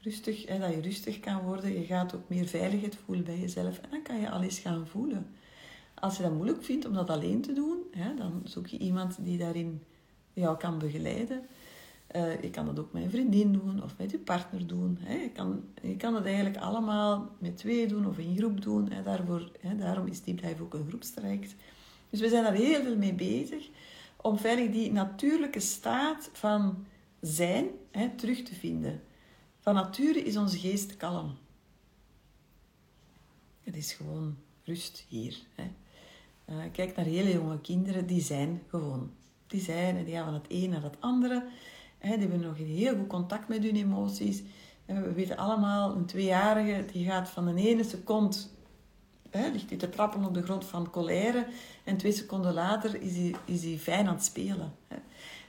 A: rustig, hè, dat je rustig kan worden. Je gaat ook meer veiligheid voelen bij jezelf. En dan kan je al eens gaan voelen. Als je dat moeilijk vindt om dat alleen te doen, hè, dan zoek je iemand die daarin jou kan begeleiden. Uh, je kan dat ook met een vriendin doen of met je partner doen. Hè. Je, kan, je kan het eigenlijk allemaal met twee doen of in groep doen. Hè. Daarvoor, hè, daarom is Deep Dive ook een groepstraject. Dus we zijn daar heel veel mee bezig om veilig die natuurlijke staat van zijn hè, terug te vinden. Van nature is onze geest kalm. Het is gewoon rust hier. Hè. uh, kijk naar hele jonge kinderen, die zijn gewoon. Die zijn en die gaan van het een naar het andere. Hè, die hebben nog heel goed contact met hun emoties. We weten allemaal, een tweejarige die gaat van de ene seconde hè, ligt hij te trappen op de grond van colère en twee seconden later is hij, is hij fijn aan het spelen. Hè.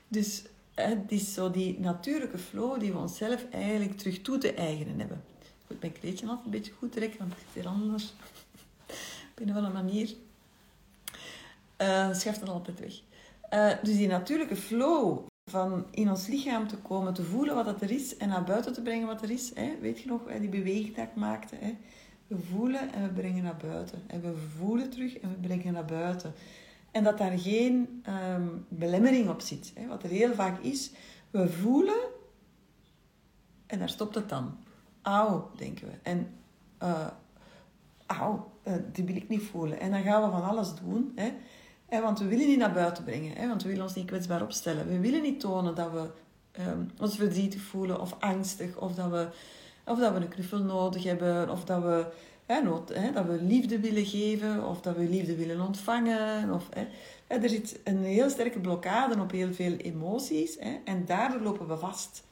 A: Dus het is zo die natuurlijke flow die we onszelf eigenlijk terug toe te eigenen hebben. Ik moet mijn kleedje altijd een beetje goed trekken, want het zit hier anders. Op een of andere manier. Uh, schuift dat altijd weg. Uh, dus die natuurlijke flow van in ons lichaam te komen, te voelen wat er is en naar buiten te brengen wat er is. Hè? Weet je nog, die beweging dat ik maakte? Hè? We voelen en we brengen naar buiten. En we voelen terug en we brengen naar buiten. En dat daar geen um, belemmering op zit. Hè? Wat er heel vaak is, we voelen en daar stopt het dan. Auw, denken we. En uh, auw, uh, die wil ik niet voelen. En dan gaan we van alles doen. Hè? Want we willen niet naar buiten brengen. Hè? Want we willen ons niet kwetsbaar opstellen. We willen niet tonen dat we um, ons verdrietig voelen of angstig. Of dat we of dat we een knuffel nodig hebben, of dat we, hè, nood, hè, dat we liefde willen geven, of dat we liefde willen ontvangen. Of, hè. Er zit een heel sterke blokkade op heel veel emoties hè, en daardoor lopen we vast.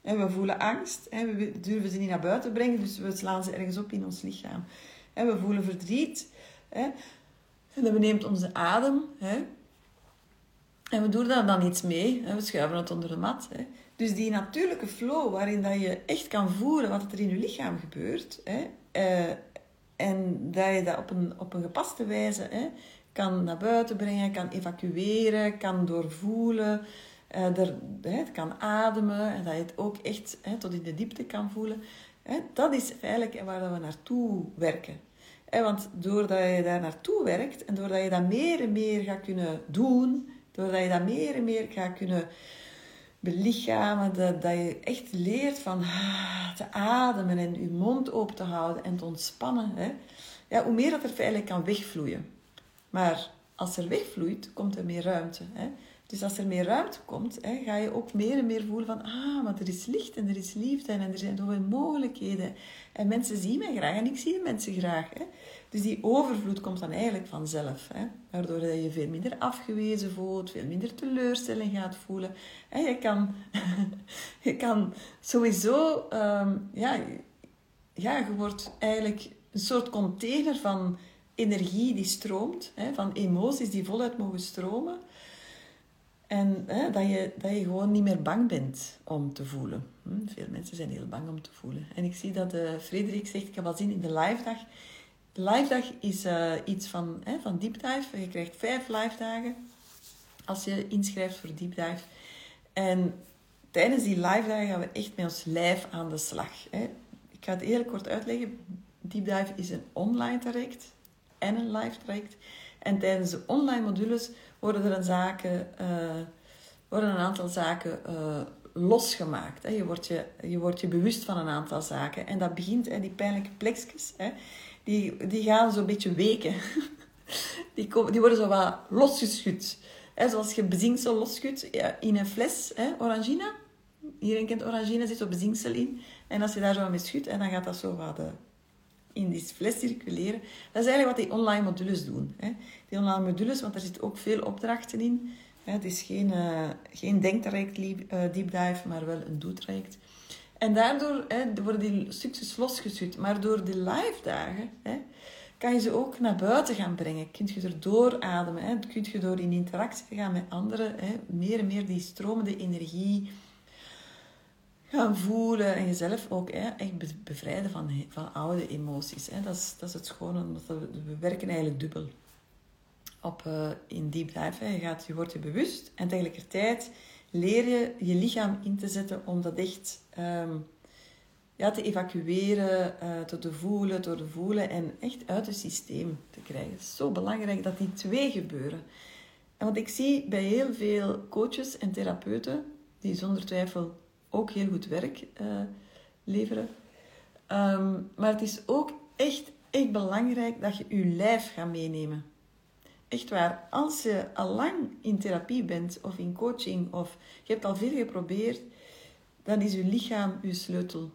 A: we voelen angst, we durven ze niet naar buiten brengen, dus we slaan ze ergens op in ons lichaam. we voelen verdriet, en dan neemt onze adem, en we doen daar dan iets mee, we schuiven het onder de mat. Dus die natuurlijke flow waarin dat je echt kan voelen wat er in je lichaam gebeurt. Hè, uh, en dat je dat op een, op een gepaste wijze hè, kan naar buiten brengen, kan evacueren, kan doorvoelen. Er, hè, kan ademen en dat je het ook echt hè, tot in de diepte kan voelen. Hè, dat is eigenlijk waar we naartoe werken. want doordat je daar naartoe werkt en doordat je dat meer en meer gaat kunnen doen, doordat je dat meer en meer gaat kunnen belichamen, dat, dat je echt leert van ah, te ademen en je mond open te houden en te ontspannen. Hè? Ja, hoe meer dat er feitelijk kan wegvloeien. Maar als er wegvloeit, komt er meer ruimte. Hè? Dus als er meer ruimte komt, hè, ga je ook meer en meer voelen van, ah, maar er is licht en er is liefde en er zijn zoveel mogelijkheden. En mensen zien mij graag en ik zie mensen graag. Hè. Dus die overvloed komt dan eigenlijk vanzelf. Hè. Waardoor je veel minder afgewezen voelt, veel minder teleurstelling gaat voelen. En je kan, je kan sowieso, um, ja, ja, je wordt eigenlijk een soort container van energie die stroomt, hè, van emoties die voluit mogen stromen. En hè, dat, je, dat je gewoon niet meer bang bent om te voelen. Hm? Veel mensen zijn heel bang om te voelen. En ik zie dat uh, Frederik zegt, ik heb al zien in de live dag. De live dag is uh, iets van, hè, van Deep Dive. Je krijgt vijf live dagen als je inschrijft voor Deep Dive. En tijdens die live dagen gaan we echt met ons lijf aan de slag. Hè. Ik ga het heel kort uitleggen. Deep Dive is een online traject en een live traject. En tijdens de online modules worden er een, zaken, uh, worden een aantal zaken uh, losgemaakt. Hè. Je, wordt je, je wordt je bewust van een aantal zaken. En dat begint, hè, die pijnlijke plekjes, die, die gaan zo'n beetje weken. die, komen, die worden zo wat losgeschud. Hè, zoals je bezinksel losschudt in een fles, hè, orangina. Iedereen kent orangina, zit zo bezinksel in. En als je daar zo mee schudt, en dan gaat dat zo wat... Uh, in die fles circuleren. Dat is eigenlijk wat die online modules doen. Hè. Die online modules, want er zitten ook veel opdrachten in. Het is geen, uh, geen denktraject uh, deep dive, maar wel een doetraject. En daardoor hè, worden die stukjes losgeschud. Maar door de live dagen hè, kan je ze ook naar buiten gaan brengen. Kun je erdoor ademen. Hè. Kun je door in interactie gaan met anderen. Hè, meer en meer die stromende energie gaan voelen en jezelf ook hè, echt bevrijden van, van oude emoties. Hè. Dat, is, dat is het schone, we, we werken eigenlijk dubbel op, uh, in deep dive. Je, gaat, je wordt je bewust en tegelijkertijd leer je je lichaam in te zetten om dat echt um, ja, te evacueren, uh, te, voelen, te voelen en echt uit het systeem te krijgen. Het is zo belangrijk dat die twee gebeuren. En want ik zie bij heel veel coaches en therapeuten, die zonder twijfel ook heel goed werk uh, leveren. Um, maar het is ook echt, echt belangrijk dat je je lijf gaat meenemen. Echt waar, als je al lang in therapie bent of in coaching of je hebt al veel geprobeerd, dan is je lichaam je sleutel.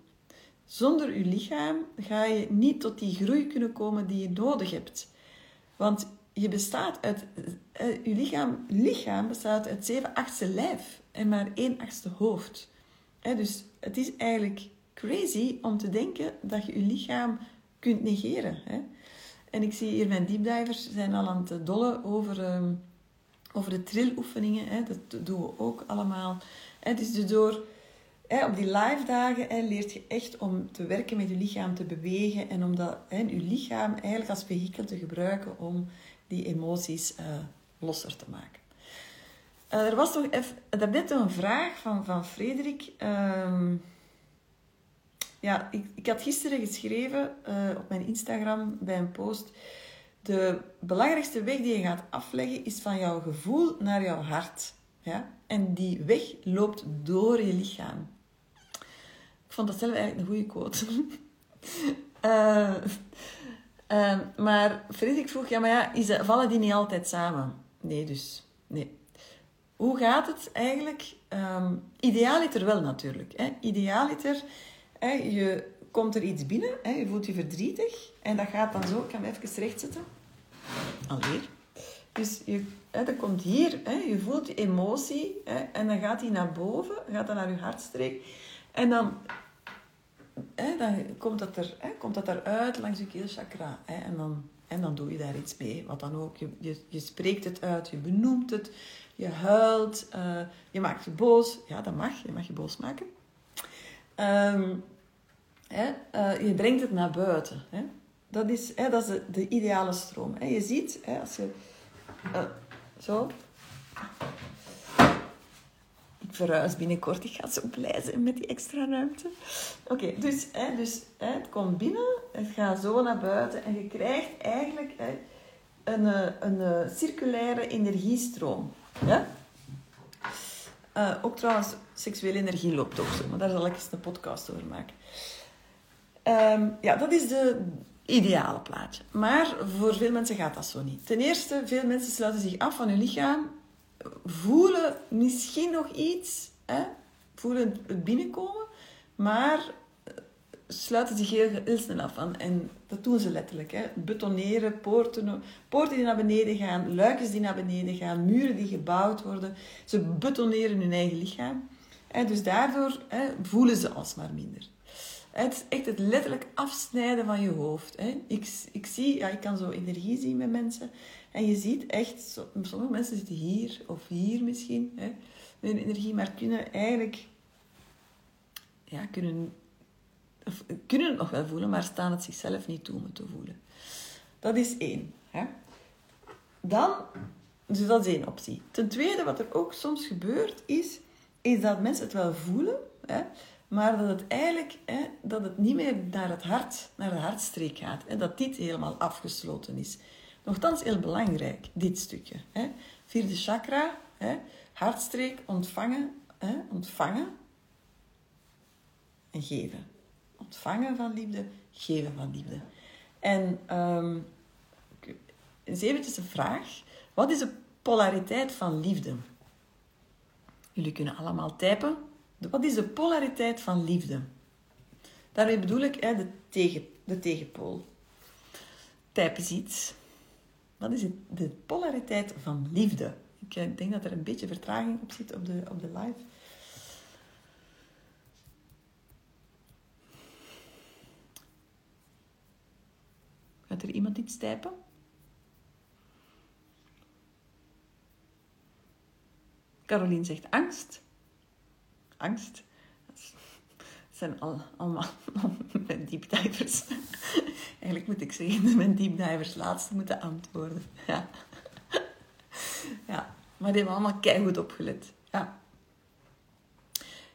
A: Zonder je lichaam ga je niet tot die groei kunnen komen die je nodig hebt. Want je bestaat uit... Uh, je lichaam, lichaam bestaat uit zeven achtste lijf en maar één achtste hoofd. dus het is eigenlijk crazy om te denken dat je je lichaam kunt negeren. En ik zie hier mijn deepdivers zijn al aan het dollen over, ehm, over de triloefeningen. Dat doen we ook allemaal. Dus door op die live dagen leert je echt om te werken met je lichaam, te bewegen en om dat, je lichaam eigenlijk als vehikel te gebruiken om die emoties uh, losser te maken. Uh, er was nog even, net een vraag van, van Frederik. Ehm, ja, ik, ik had gisteren geschreven uh, op mijn Instagram bij een post. De belangrijkste weg die je gaat afleggen is van jouw gevoel naar jouw hart. Ja? En die weg loopt door je lichaam. Ik vond dat zelf eigenlijk een goede quote. uh, uh, maar Frederik vroeg, ja, maar ja, is dat, vallen die niet altijd samen? Nee, dus. Nee. Hoe gaat het eigenlijk? Um, idealiter wel natuurlijk. Hè? Idealiter, hè, je komt er iets binnen, hè, je voelt je verdrietig. En dat gaat dan zo, ik ga hem even rechtzetten. Alweer. Dus je, hè, dat komt hier, hè, je voelt die emotie en dan gaat die naar boven, gaat dan naar je hartstreek. En dan, dan komt, dat er, komt dat eruit langs je keelchakra. En, dan, en dan doe je daar iets mee, wat dan ook. Je, je, je spreekt het uit, je benoemt het, je huilt, uh, je maakt je boos. Ja, dat mag, je mag je boos maken. Um, hè, uh, je brengt het naar buiten. Hè. Dat is, hè, dat is de, de ideale stroom. Hè. Je ziet, hè, als je uh, zo. Ik verhuis binnenkort. Ik ga zo blij zijn met die extra ruimte. Oké, dus, hè, dus het komt binnen. Het gaat zo naar buiten. En je krijgt eigenlijk hè, een, eh, een, een eh, circulaire energiestroom. Ja? Ook trouwens, seksuele energie loopt ook zo. Maar daar zal ik eens een podcast over maken. Um, ja, dat is de, ideale plaatje. Maar voor veel mensen gaat dat zo niet. Ten eerste, veel mensen sluiten zich af van hun lichaam, voelen misschien nog iets, hè? voelen het binnenkomen, maar eh, sluiten zich heel, heel snel af van. En dat doen ze letterlijk. Hè? Betoneren, poorten, poorten die naar beneden gaan, luikjes die naar beneden gaan, muren die gebouwd worden. Ze betoneren hun eigen lichaam. En dus daardoor hè, voelen ze alsmaar minder. Het is echt het letterlijk afsnijden van je hoofd. Hè. Ik, ik zie, ja, ik kan zo energie zien met mensen. En je ziet echt, sommige mensen zitten hier of hier misschien, hè, met hun energie, maar kunnen eigenlijk, ja, kunnen, of, kunnen het nog wel voelen, maar staan het zichzelf niet toe om het te voelen. Dat is één. Hè. Dan, dus dat is één optie. Ten tweede, wat er ook soms gebeurt, is, is dat mensen het wel voelen, hè, maar dat het eigenlijk hè, dat het niet meer naar het hart, naar de hartstreek gaat. En dat dit helemaal afgesloten is. Nochtans heel belangrijk, dit stukje. Hè. Vierde chakra, hè, hartstreek, ontvangen, hè, ontvangen en geven. Ontvangen van liefde, geven van liefde. En um, eens eventjes een vraag. Wat is de polariteit van liefde? Jullie kunnen allemaal typen wat is de polariteit van liefde? Daarmee bedoel ik hè, de, tegen, de tegenpool. Typ eens iets. Wat is het, de polariteit van liefde? Ik eh, denk dat er een beetje vertraging op zit op de, op de live. Gaat er iemand iets typen? Caroline zegt angst angst. Dat zijn al, allemaal mijn deepdivers. Eigenlijk moet ik zeggen dat mijn deepdivers laatst moeten antwoorden. Ja. ja, maar die hebben allemaal keihard opgelet. Ja.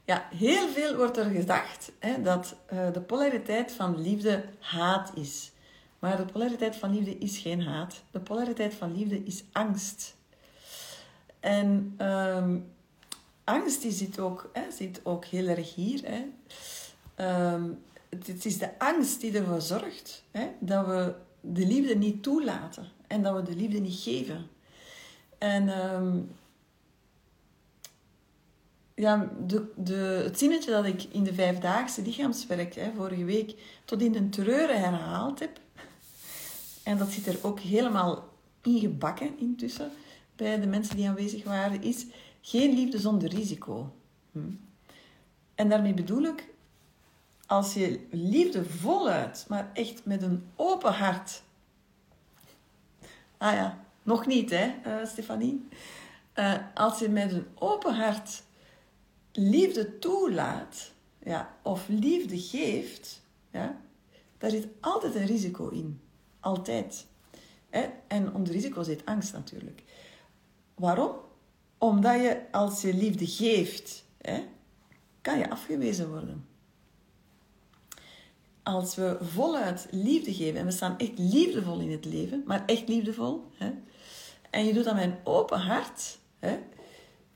A: Ja, heel veel wordt er gedacht hè, dat uh, de polariteit van liefde haat is. Maar de polariteit van liefde is geen haat. De polariteit van liefde is angst. En um, angst die zit, ook, hè, zit ook heel erg hier. Hè. Um, het, is de angst die ervoor zorgt hè, dat we de liefde niet toelaten en dat we de liefde niet geven. En um, ja, de, de, het zinnetje dat ik in de vijfdaagse lichaamswerk hè, vorige week tot in de treuren herhaald heb, en dat zit er ook helemaal ingebakken intussen bij de mensen die aanwezig waren, is geen liefde zonder risico. Hm. En daarmee bedoel ik, als je liefde voluit, maar echt met een open hart. Ah ja, nog niet hè, uh, Stefanie? Uh, als je met een open hart liefde toelaat, ja, of liefde geeft, ja, daar zit altijd een risico in. Altijd. En onder risico zit angst natuurlijk. Waarom? Omdat je als je liefde geeft, hè, kan je afgewezen worden. Als we voluit liefde geven, en we staan echt liefdevol in het leven, maar echt liefdevol, hè, en je doet dat met een open hart, hè,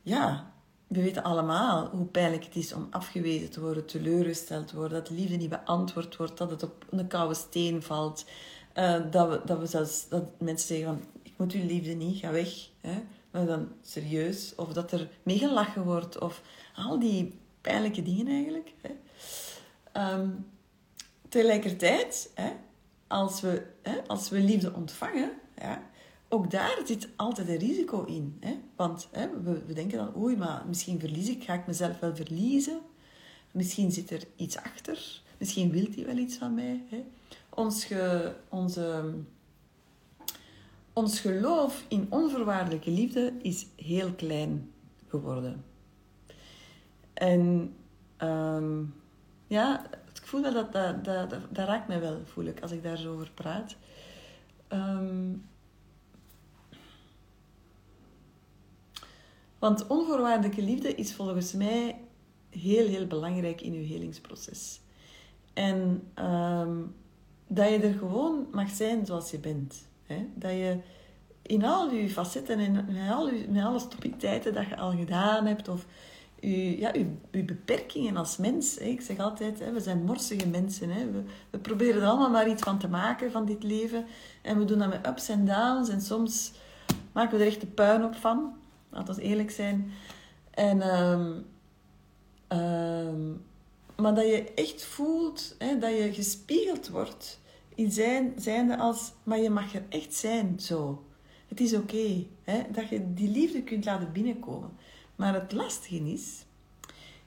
A: ja, we weten allemaal hoe pijnlijk het is om afgewezen te worden, teleurgesteld te worden, dat liefde niet beantwoord wordt, dat het op een koude steen valt, uh, dat, we, dat, we zelfs, dat mensen zeggen van, ik moet uw liefde niet, ga weg. Hè? Maar dan serieus, of dat er meegelachen wordt, of al die pijnlijke dingen eigenlijk. Hè? Um, tegelijkertijd, hè, als, we, hè, als we liefde ontvangen, ja, ook daar zit altijd een risico in. Hè? Want hè, we, denken dan, oei, maar misschien verlies ik, ga ik mezelf wel verliezen? Misschien zit er iets achter. Misschien wil hij wel iets van mij. Hè? Ons, ge, onze, ons geloof in onvoorwaardelijke liefde is heel klein geworden. En um, ja, ik voel dat dat, dat, dat, raakt mij wel, voel ik, als ik daar zo over praat. Um, Want onvoorwaardelijke liefde is volgens mij heel, heel belangrijk in je helingsproces. En ehm, dat je er gewoon mag zijn zoals je bent. Hè? Dat je in al je facetten en in al met alle stupiditeiten dat je al gedaan hebt, of je, ja, je, je beperkingen als mens. Hè? Ik zeg altijd, hè, we zijn morsige mensen. Hè? We, we proberen er allemaal maar iets van te maken van dit leven. En we doen dat met ups en downs. En soms maken we er echt de puin op van. Laten we eerlijk zijn. En, um, maar dat je echt voelt hè, dat je gespiegeld wordt in zijn, zijnde als, maar je mag er echt zijn zo. Het is oké dat je die liefde kunt laten binnenkomen. Maar het lastige is,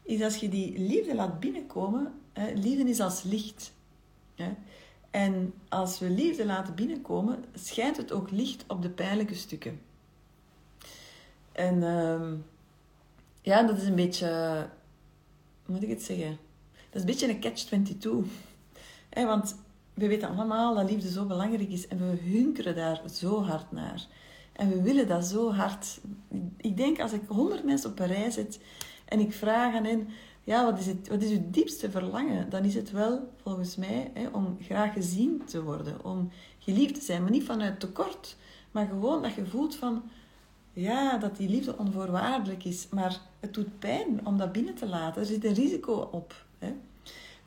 A: is als je die liefde laat binnenkomen, hè, liefde is als licht. Hè. En als we liefde laten binnenkomen, schijnt het ook licht op de pijnlijke stukken. En uh, ja, dat is een beetje, hoe moet ik het zeggen? Dat is een beetje een catch-22. want we weten allemaal dat liefde zo belangrijk is en we hunkeren daar zo hard naar. En we willen dat zo hard. Ik denk als ik honderd mensen op een rij zet en ik vraag aan hen, ja, wat is, het, wat is uw diepste verlangen? Dan is het wel, volgens mij, hè, om graag gezien te worden, om geliefd te zijn. Maar niet vanuit tekort, maar gewoon dat je voelt van, ja, dat die liefde onvoorwaardelijk is. Maar het doet pijn om dat binnen te laten. Er zit een risico op. Hè?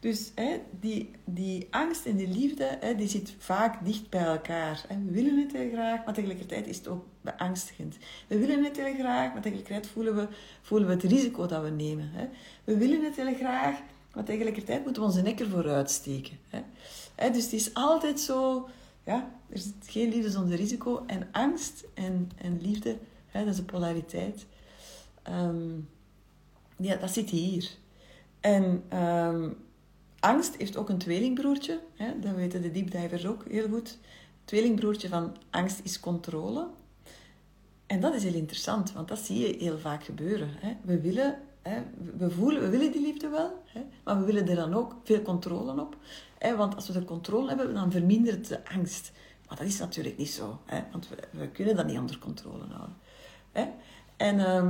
A: Dus hè, die, die angst en die liefde, hè, die zit vaak dicht bij elkaar. Hè. We willen het heel graag, maar tegelijkertijd is het ook beangstigend. We willen het heel graag, maar tegelijkertijd voelen we, voelen we het risico dat we nemen. Hè. We willen het heel graag, maar tegelijkertijd moeten we onze nek ervoor uitsteken. Hè. Dus het is altijd zo, ja, er zit geen liefde zonder risico. En angst en, en liefde Hè, dat is de polariteit. Um, ja, dat zit hier. En um, angst heeft ook een tweelingbroertje. Hè, dat weten de deepdivers ook heel goed. Het tweelingbroertje van angst is controle. En dat is heel interessant, want dat zie je heel vaak gebeuren. Hè. We willen, we voelen, we willen die liefde wel, maar we willen er dan ook veel controle op. Want als we er controle hebben, dan vermindert de angst. Maar dat is natuurlijk niet zo, want we, kunnen dat niet onder controle houden. En, hè,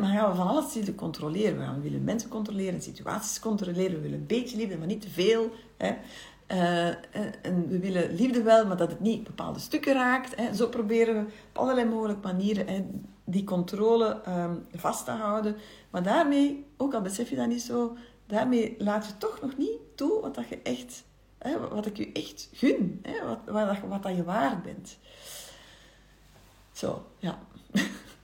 A: maar gaan we van alles willen controleren. We, willen mensen controleren, situaties controleren. We willen een beetje liefde, maar niet te veel. Uh, en we willen liefde wel, maar dat het niet bepaalde stukken raakt. Zo proberen we op allerlei mogelijke manieren die controle um, vast te houden. Maar daarmee, ook al besef je dat niet zo, daarmee laat je toch nog niet toe wat, dat je echt, wat ik je echt gun. Wat, wat, wat dat je waard bent. Zo, ja.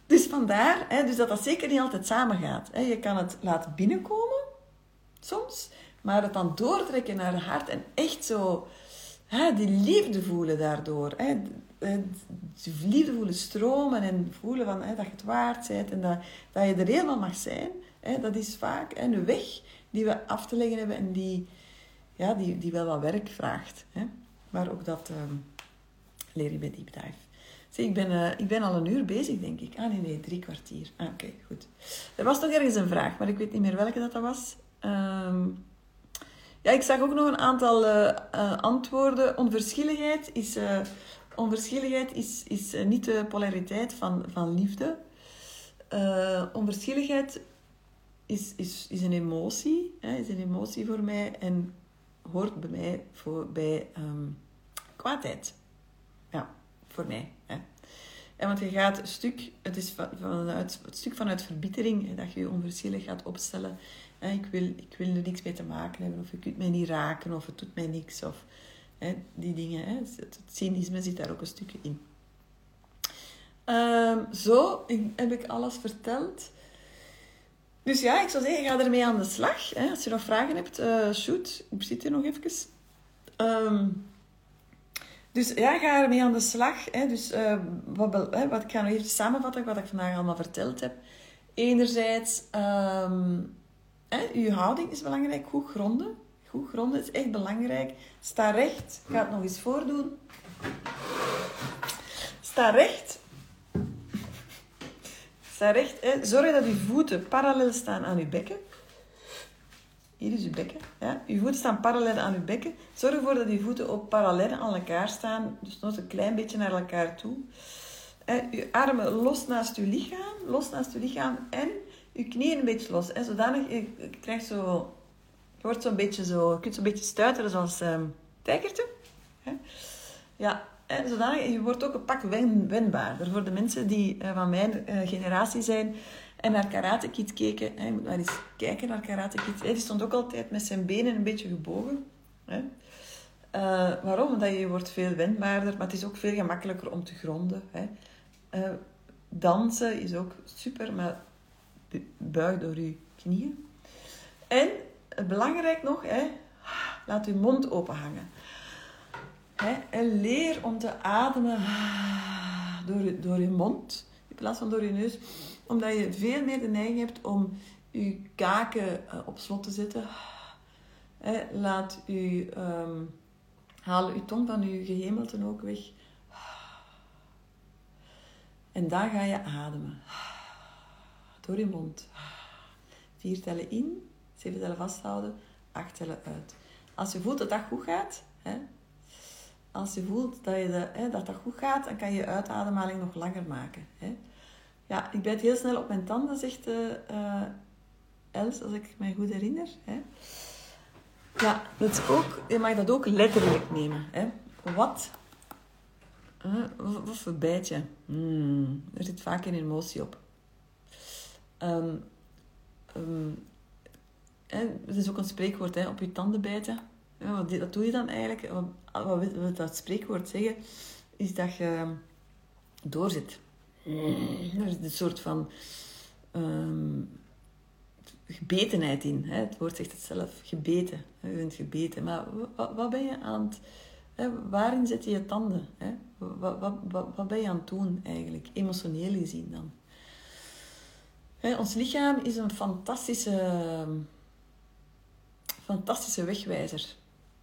A: dus vandaar hè, dus dat dat zeker niet altijd samengaat. Hè. Je kan het laten binnenkomen, soms, maar het dan doortrekken naar het hart en echt zo hè, die liefde voelen daardoor. Hè, die liefde voelen stromen en voelen van, hè, dat je het waard bent en dat, dat je er helemaal mag zijn. Hè, dat is vaak een weg die we af te leggen hebben en die, ja, die, die wel wat werk vraagt. Hè. Maar ook dat ehm, leer je bij Deep Dive. Ik ben, uh, ik ben al een uur bezig, denk ik. Ah, nee, nee, drie kwartier. Ah, oké, goed. Er was nog ergens een vraag, maar ik weet niet meer welke dat, dat was. Um, ja, ik zag ook nog een aantal uh, uh, antwoorden. Onverschilligheid is, onverschilligheid is, is niet de polariteit van, van liefde. onverschilligheid is, is, is een emotie. Hè, is een emotie voor mij en hoort bij mij voor, bij um, kwaadheid. Ja, voor mij. En want je gaat stuk, het is vanuit, het stuk vanuit verbittering dat je je onverschillig gaat opstellen ik, wil, ik wil er niks mee te maken hebben, of je kunt mij niet raken, of het doet mij niks, of die dingen. Het, cynisme zit daar ook een stukje in. Um, zo heb ik alles verteld. Dus ja, ik zou zeggen, ga ermee aan de slag. Als je nog vragen hebt, uh, shoot. Ik zit hier nog even. Dus ja, ga ermee aan de slag. Hè. Dus uh, wat, wat, ik ga nog even samenvatten wat ik vandaag allemaal verteld heb. Enerzijds, um, Hè, uw houding is belangrijk. Goed gronden. Goed gronden is echt belangrijk. Sta recht. Ga het nog eens voordoen. Sta recht. Sta recht. Hè. Zorg dat uw voeten parallel staan aan uw bekken. Hier is uw bekken. Ja. Uw voeten staan parallel aan uw bekken. Zorg ervoor dat uw voeten ook parallel aan elkaar staan. Dus nog een klein beetje naar elkaar toe. Hè. Uw armen los naast uw lichaam. Los naast uw lichaam. En je knieën een beetje los. Hè, zodanig, je, je krijgt zo... Je wordt zo'n beetje zo... Je kunt zo'n beetje stuiteren zoals um, tijgertje. Ja, en zodanig, je wordt ook een pak wen, wendbaarder. Voor de mensen die uh, van mijn uh, generatie zijn en naar Karate Kid keken. Je moet maar eens kijken naar Karate. Hij stond ook altijd met zijn benen een beetje gebogen. Hè? Uh, waarom? Omdat je wordt veel wendbaarder, maar het is ook veel gemakkelijker om te gronden. Hè? dansen is ook super, maar buig door je knieën. En belangrijk nog, hè, laat je mond open hangen. Hè, en leer om te ademen door, door je mond in plaats van door je neus. Omdat je veel meer de neiging hebt om je kaken eh, op slot te zetten. Laat je, um, haal je tong van je gehemelte ook weg. En dan ga je ademen door je mond. Vier tellen in, zeven tellen vasthouden, acht tellen uit. Als je voelt dat dat goed gaat, hè, als je voelt dat, je hè, dat dat goed gaat, dan kan je je uitademhaling nog langer maken. Hè. Ja, ik bijt heel snel op mijn tanden, zegt uh, Els, als ik me goed herinner. Hè. Ja, dat ook, je mag dat ook letterlijk nemen. Hè. Wat? Uh, wat voor bijtje? Hmm, er zit vaak een emotie op. Um, um, het is ook een spreekwoord, hè, op je tanden bijten. Ja, wat, doe je dan eigenlijk. Wat, wat wil dat spreekwoord zeggen? Is dat je doorzit. Er is een soort van um, gebetenheid in. Hè? Het woord zegt het zelf, gebeten. Je bent gebeten. Maar wat, ben je aan het... Hè? Waarin zet je je tanden? Hè? Wat, wat, wat, ben je aan het doen eigenlijk? Emotioneel gezien dan ons lichaam is een fantastische, fantastische wegwijzer.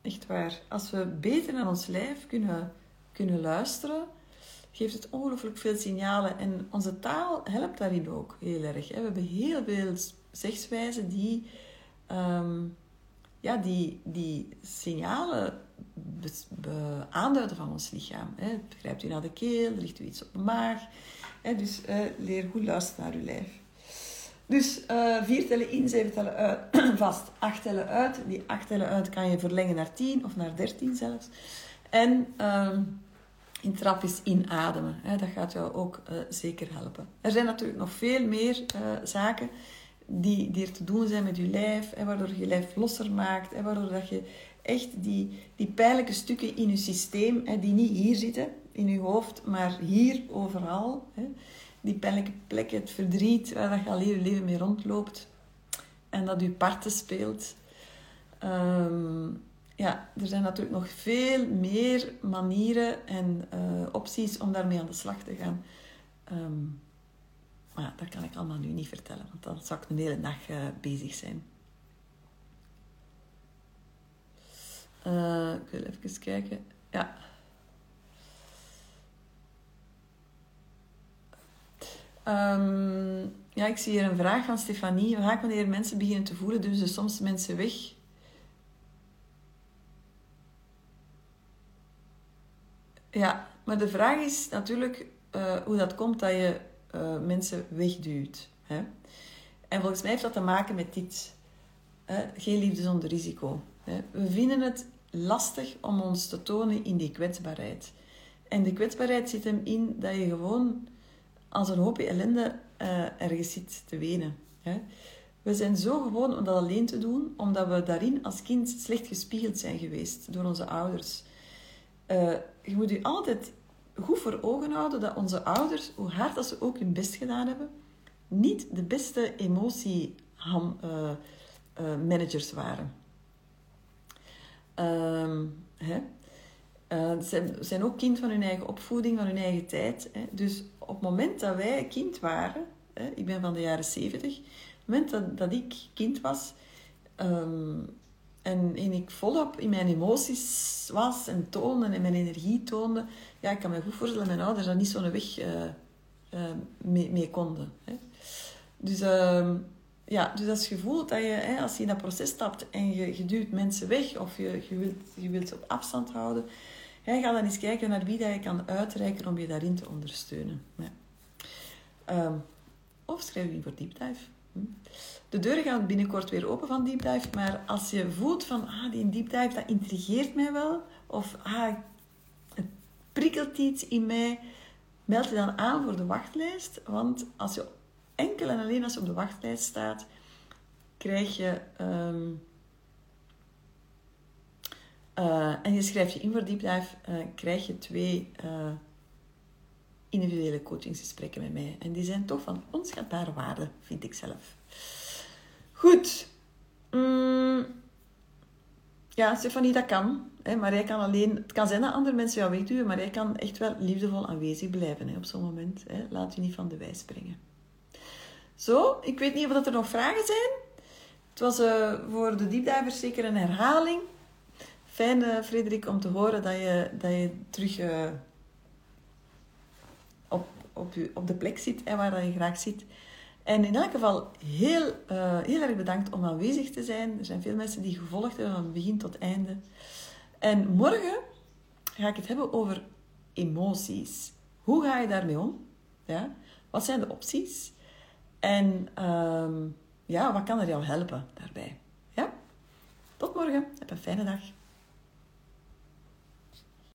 A: Echt waar. Als we beter naar ons lijf kunnen, kunnen luisteren, geeft het ongelooflijk veel signalen. En onze taal helpt daarin ook heel erg. We hebben heel veel zegswijzen die, um, ja, die, die signalen aanduiden van ons lichaam. Hè. Grijpt u naar de keel, ligt u iets op de maag. Dus uh, leer goed luisteren naar uw lijf. Dus uh, vier tellen in, zeven tellen uit, vast, acht tellen uit. Die acht tellen uit kan je verlengen naar tien of naar dertien zelfs. En uh, in trapjes inademen. Hè, dat gaat jou ook uh, zeker helpen. Er zijn natuurlijk nog veel meer uh, zaken die, die er te doen zijn met je lijf. Hè, waardoor je lijf losser maakt. Hè, waardoor dat je echt die, die pijnlijke stukken in je systeem, hè, die niet hier zitten, in je hoofd, maar hier overal. Hè, die pijnlijke plekken, het verdriet, waar dat je al je leven mee rondloopt. En dat je parten speelt. Um, ja, er zijn natuurlijk nog veel meer manieren en uh, opties om daarmee aan de slag te gaan. Um, maar ja, dat kan ik allemaal nu niet vertellen, want dan zou ik een hele dag uh, bezig zijn. Uh, ik wil even kijken. Ja. Um, ja, ik zie hier een vraag van Stefanie. Vaak wanneer mensen beginnen te voelen, doen ze soms mensen weg. Ja, maar de vraag is natuurlijk uh, hoe dat komt dat je uh, mensen wegduwt. Hè? En volgens mij heeft dat te maken met dit. Hè? Geen liefde zonder risico. Hè? We vinden het lastig om ons te tonen in die kwetsbaarheid. En de kwetsbaarheid zit hem in dat je gewoon als een hoopje ellende uh, ergens zit te wenen. Hè? We zijn zo gewoon om dat alleen te doen, omdat we daarin als kind slecht gespiegeld zijn geweest door onze ouders. Je moet je altijd goed voor ogen houden dat onze ouders, hoe hard dat ze ook hun best gedaan hebben, niet de beste emotiemanagers uh, waren. Uh, hè? Uh, ze zijn ook kind van hun eigen opvoeding, van hun eigen tijd. Hè? Dus op het moment dat wij kind waren, hè, ik ben van de jaren zeventig, op het moment dat, dat ik kind was um, en, en ik volop in mijn emoties was en toonde en mijn energie toonde, ja, ik kan me goed voorstellen dat mijn ouders daar niet zo'n weg uh, uh, mee, mee, konden. Hè? Dus, uh, ja, dus dat gevoel dat je, hè, als je in dat proces stapt en je, je duwt mensen weg of je, je, wilt, je wilt ze op afstand houden, Ga dan eens kijken naar wie dat je kan uitreiken om je daarin te ondersteunen. Ja. Of schrijf je voor Deep Dive. De deuren gaan binnenkort weer open van Deep Dive, maar als je voelt van, ah, die Deep Dive, dat intrigeert mij wel, of ah, het prikkelt iets in mij, meld je dan aan voor de wachtlijst, want als je enkel en alleen als je op de wachtlijst staat, krijg je... Um, uh, en je schrijft je in voor Deep Dive, uh, krijg je twee uh, individuele coachingsgesprekken met mij. En die zijn toch van onschatbare waarde, vind ik zelf. Goed. Mm. Ja, Stefanie, dat kan. Maar jij kan alleen... Het kan zijn dat andere mensen jou wegduwen, maar jij kan echt wel liefdevol aanwezig blijven op zo'n moment. Laat je niet van de wijs springen. Zo, ik weet niet of er nog vragen zijn. Het was voor de diepdivers zeker een herhaling. Fijn, uh, Frederik, om te horen dat je, dat je terug uh, op, op, op de plek zit en waar je graag zit. En in elk geval heel, uh, heel erg bedankt om aanwezig te zijn. Er zijn veel mensen die gevolgd hebben van begin tot einde. En morgen ga ik het hebben over emoties. Hoe ga je daarmee om? Ja? Wat zijn de opties? En um, ja, wat kan er jou helpen daarbij? Ja? Tot morgen. Heb een fijne dag.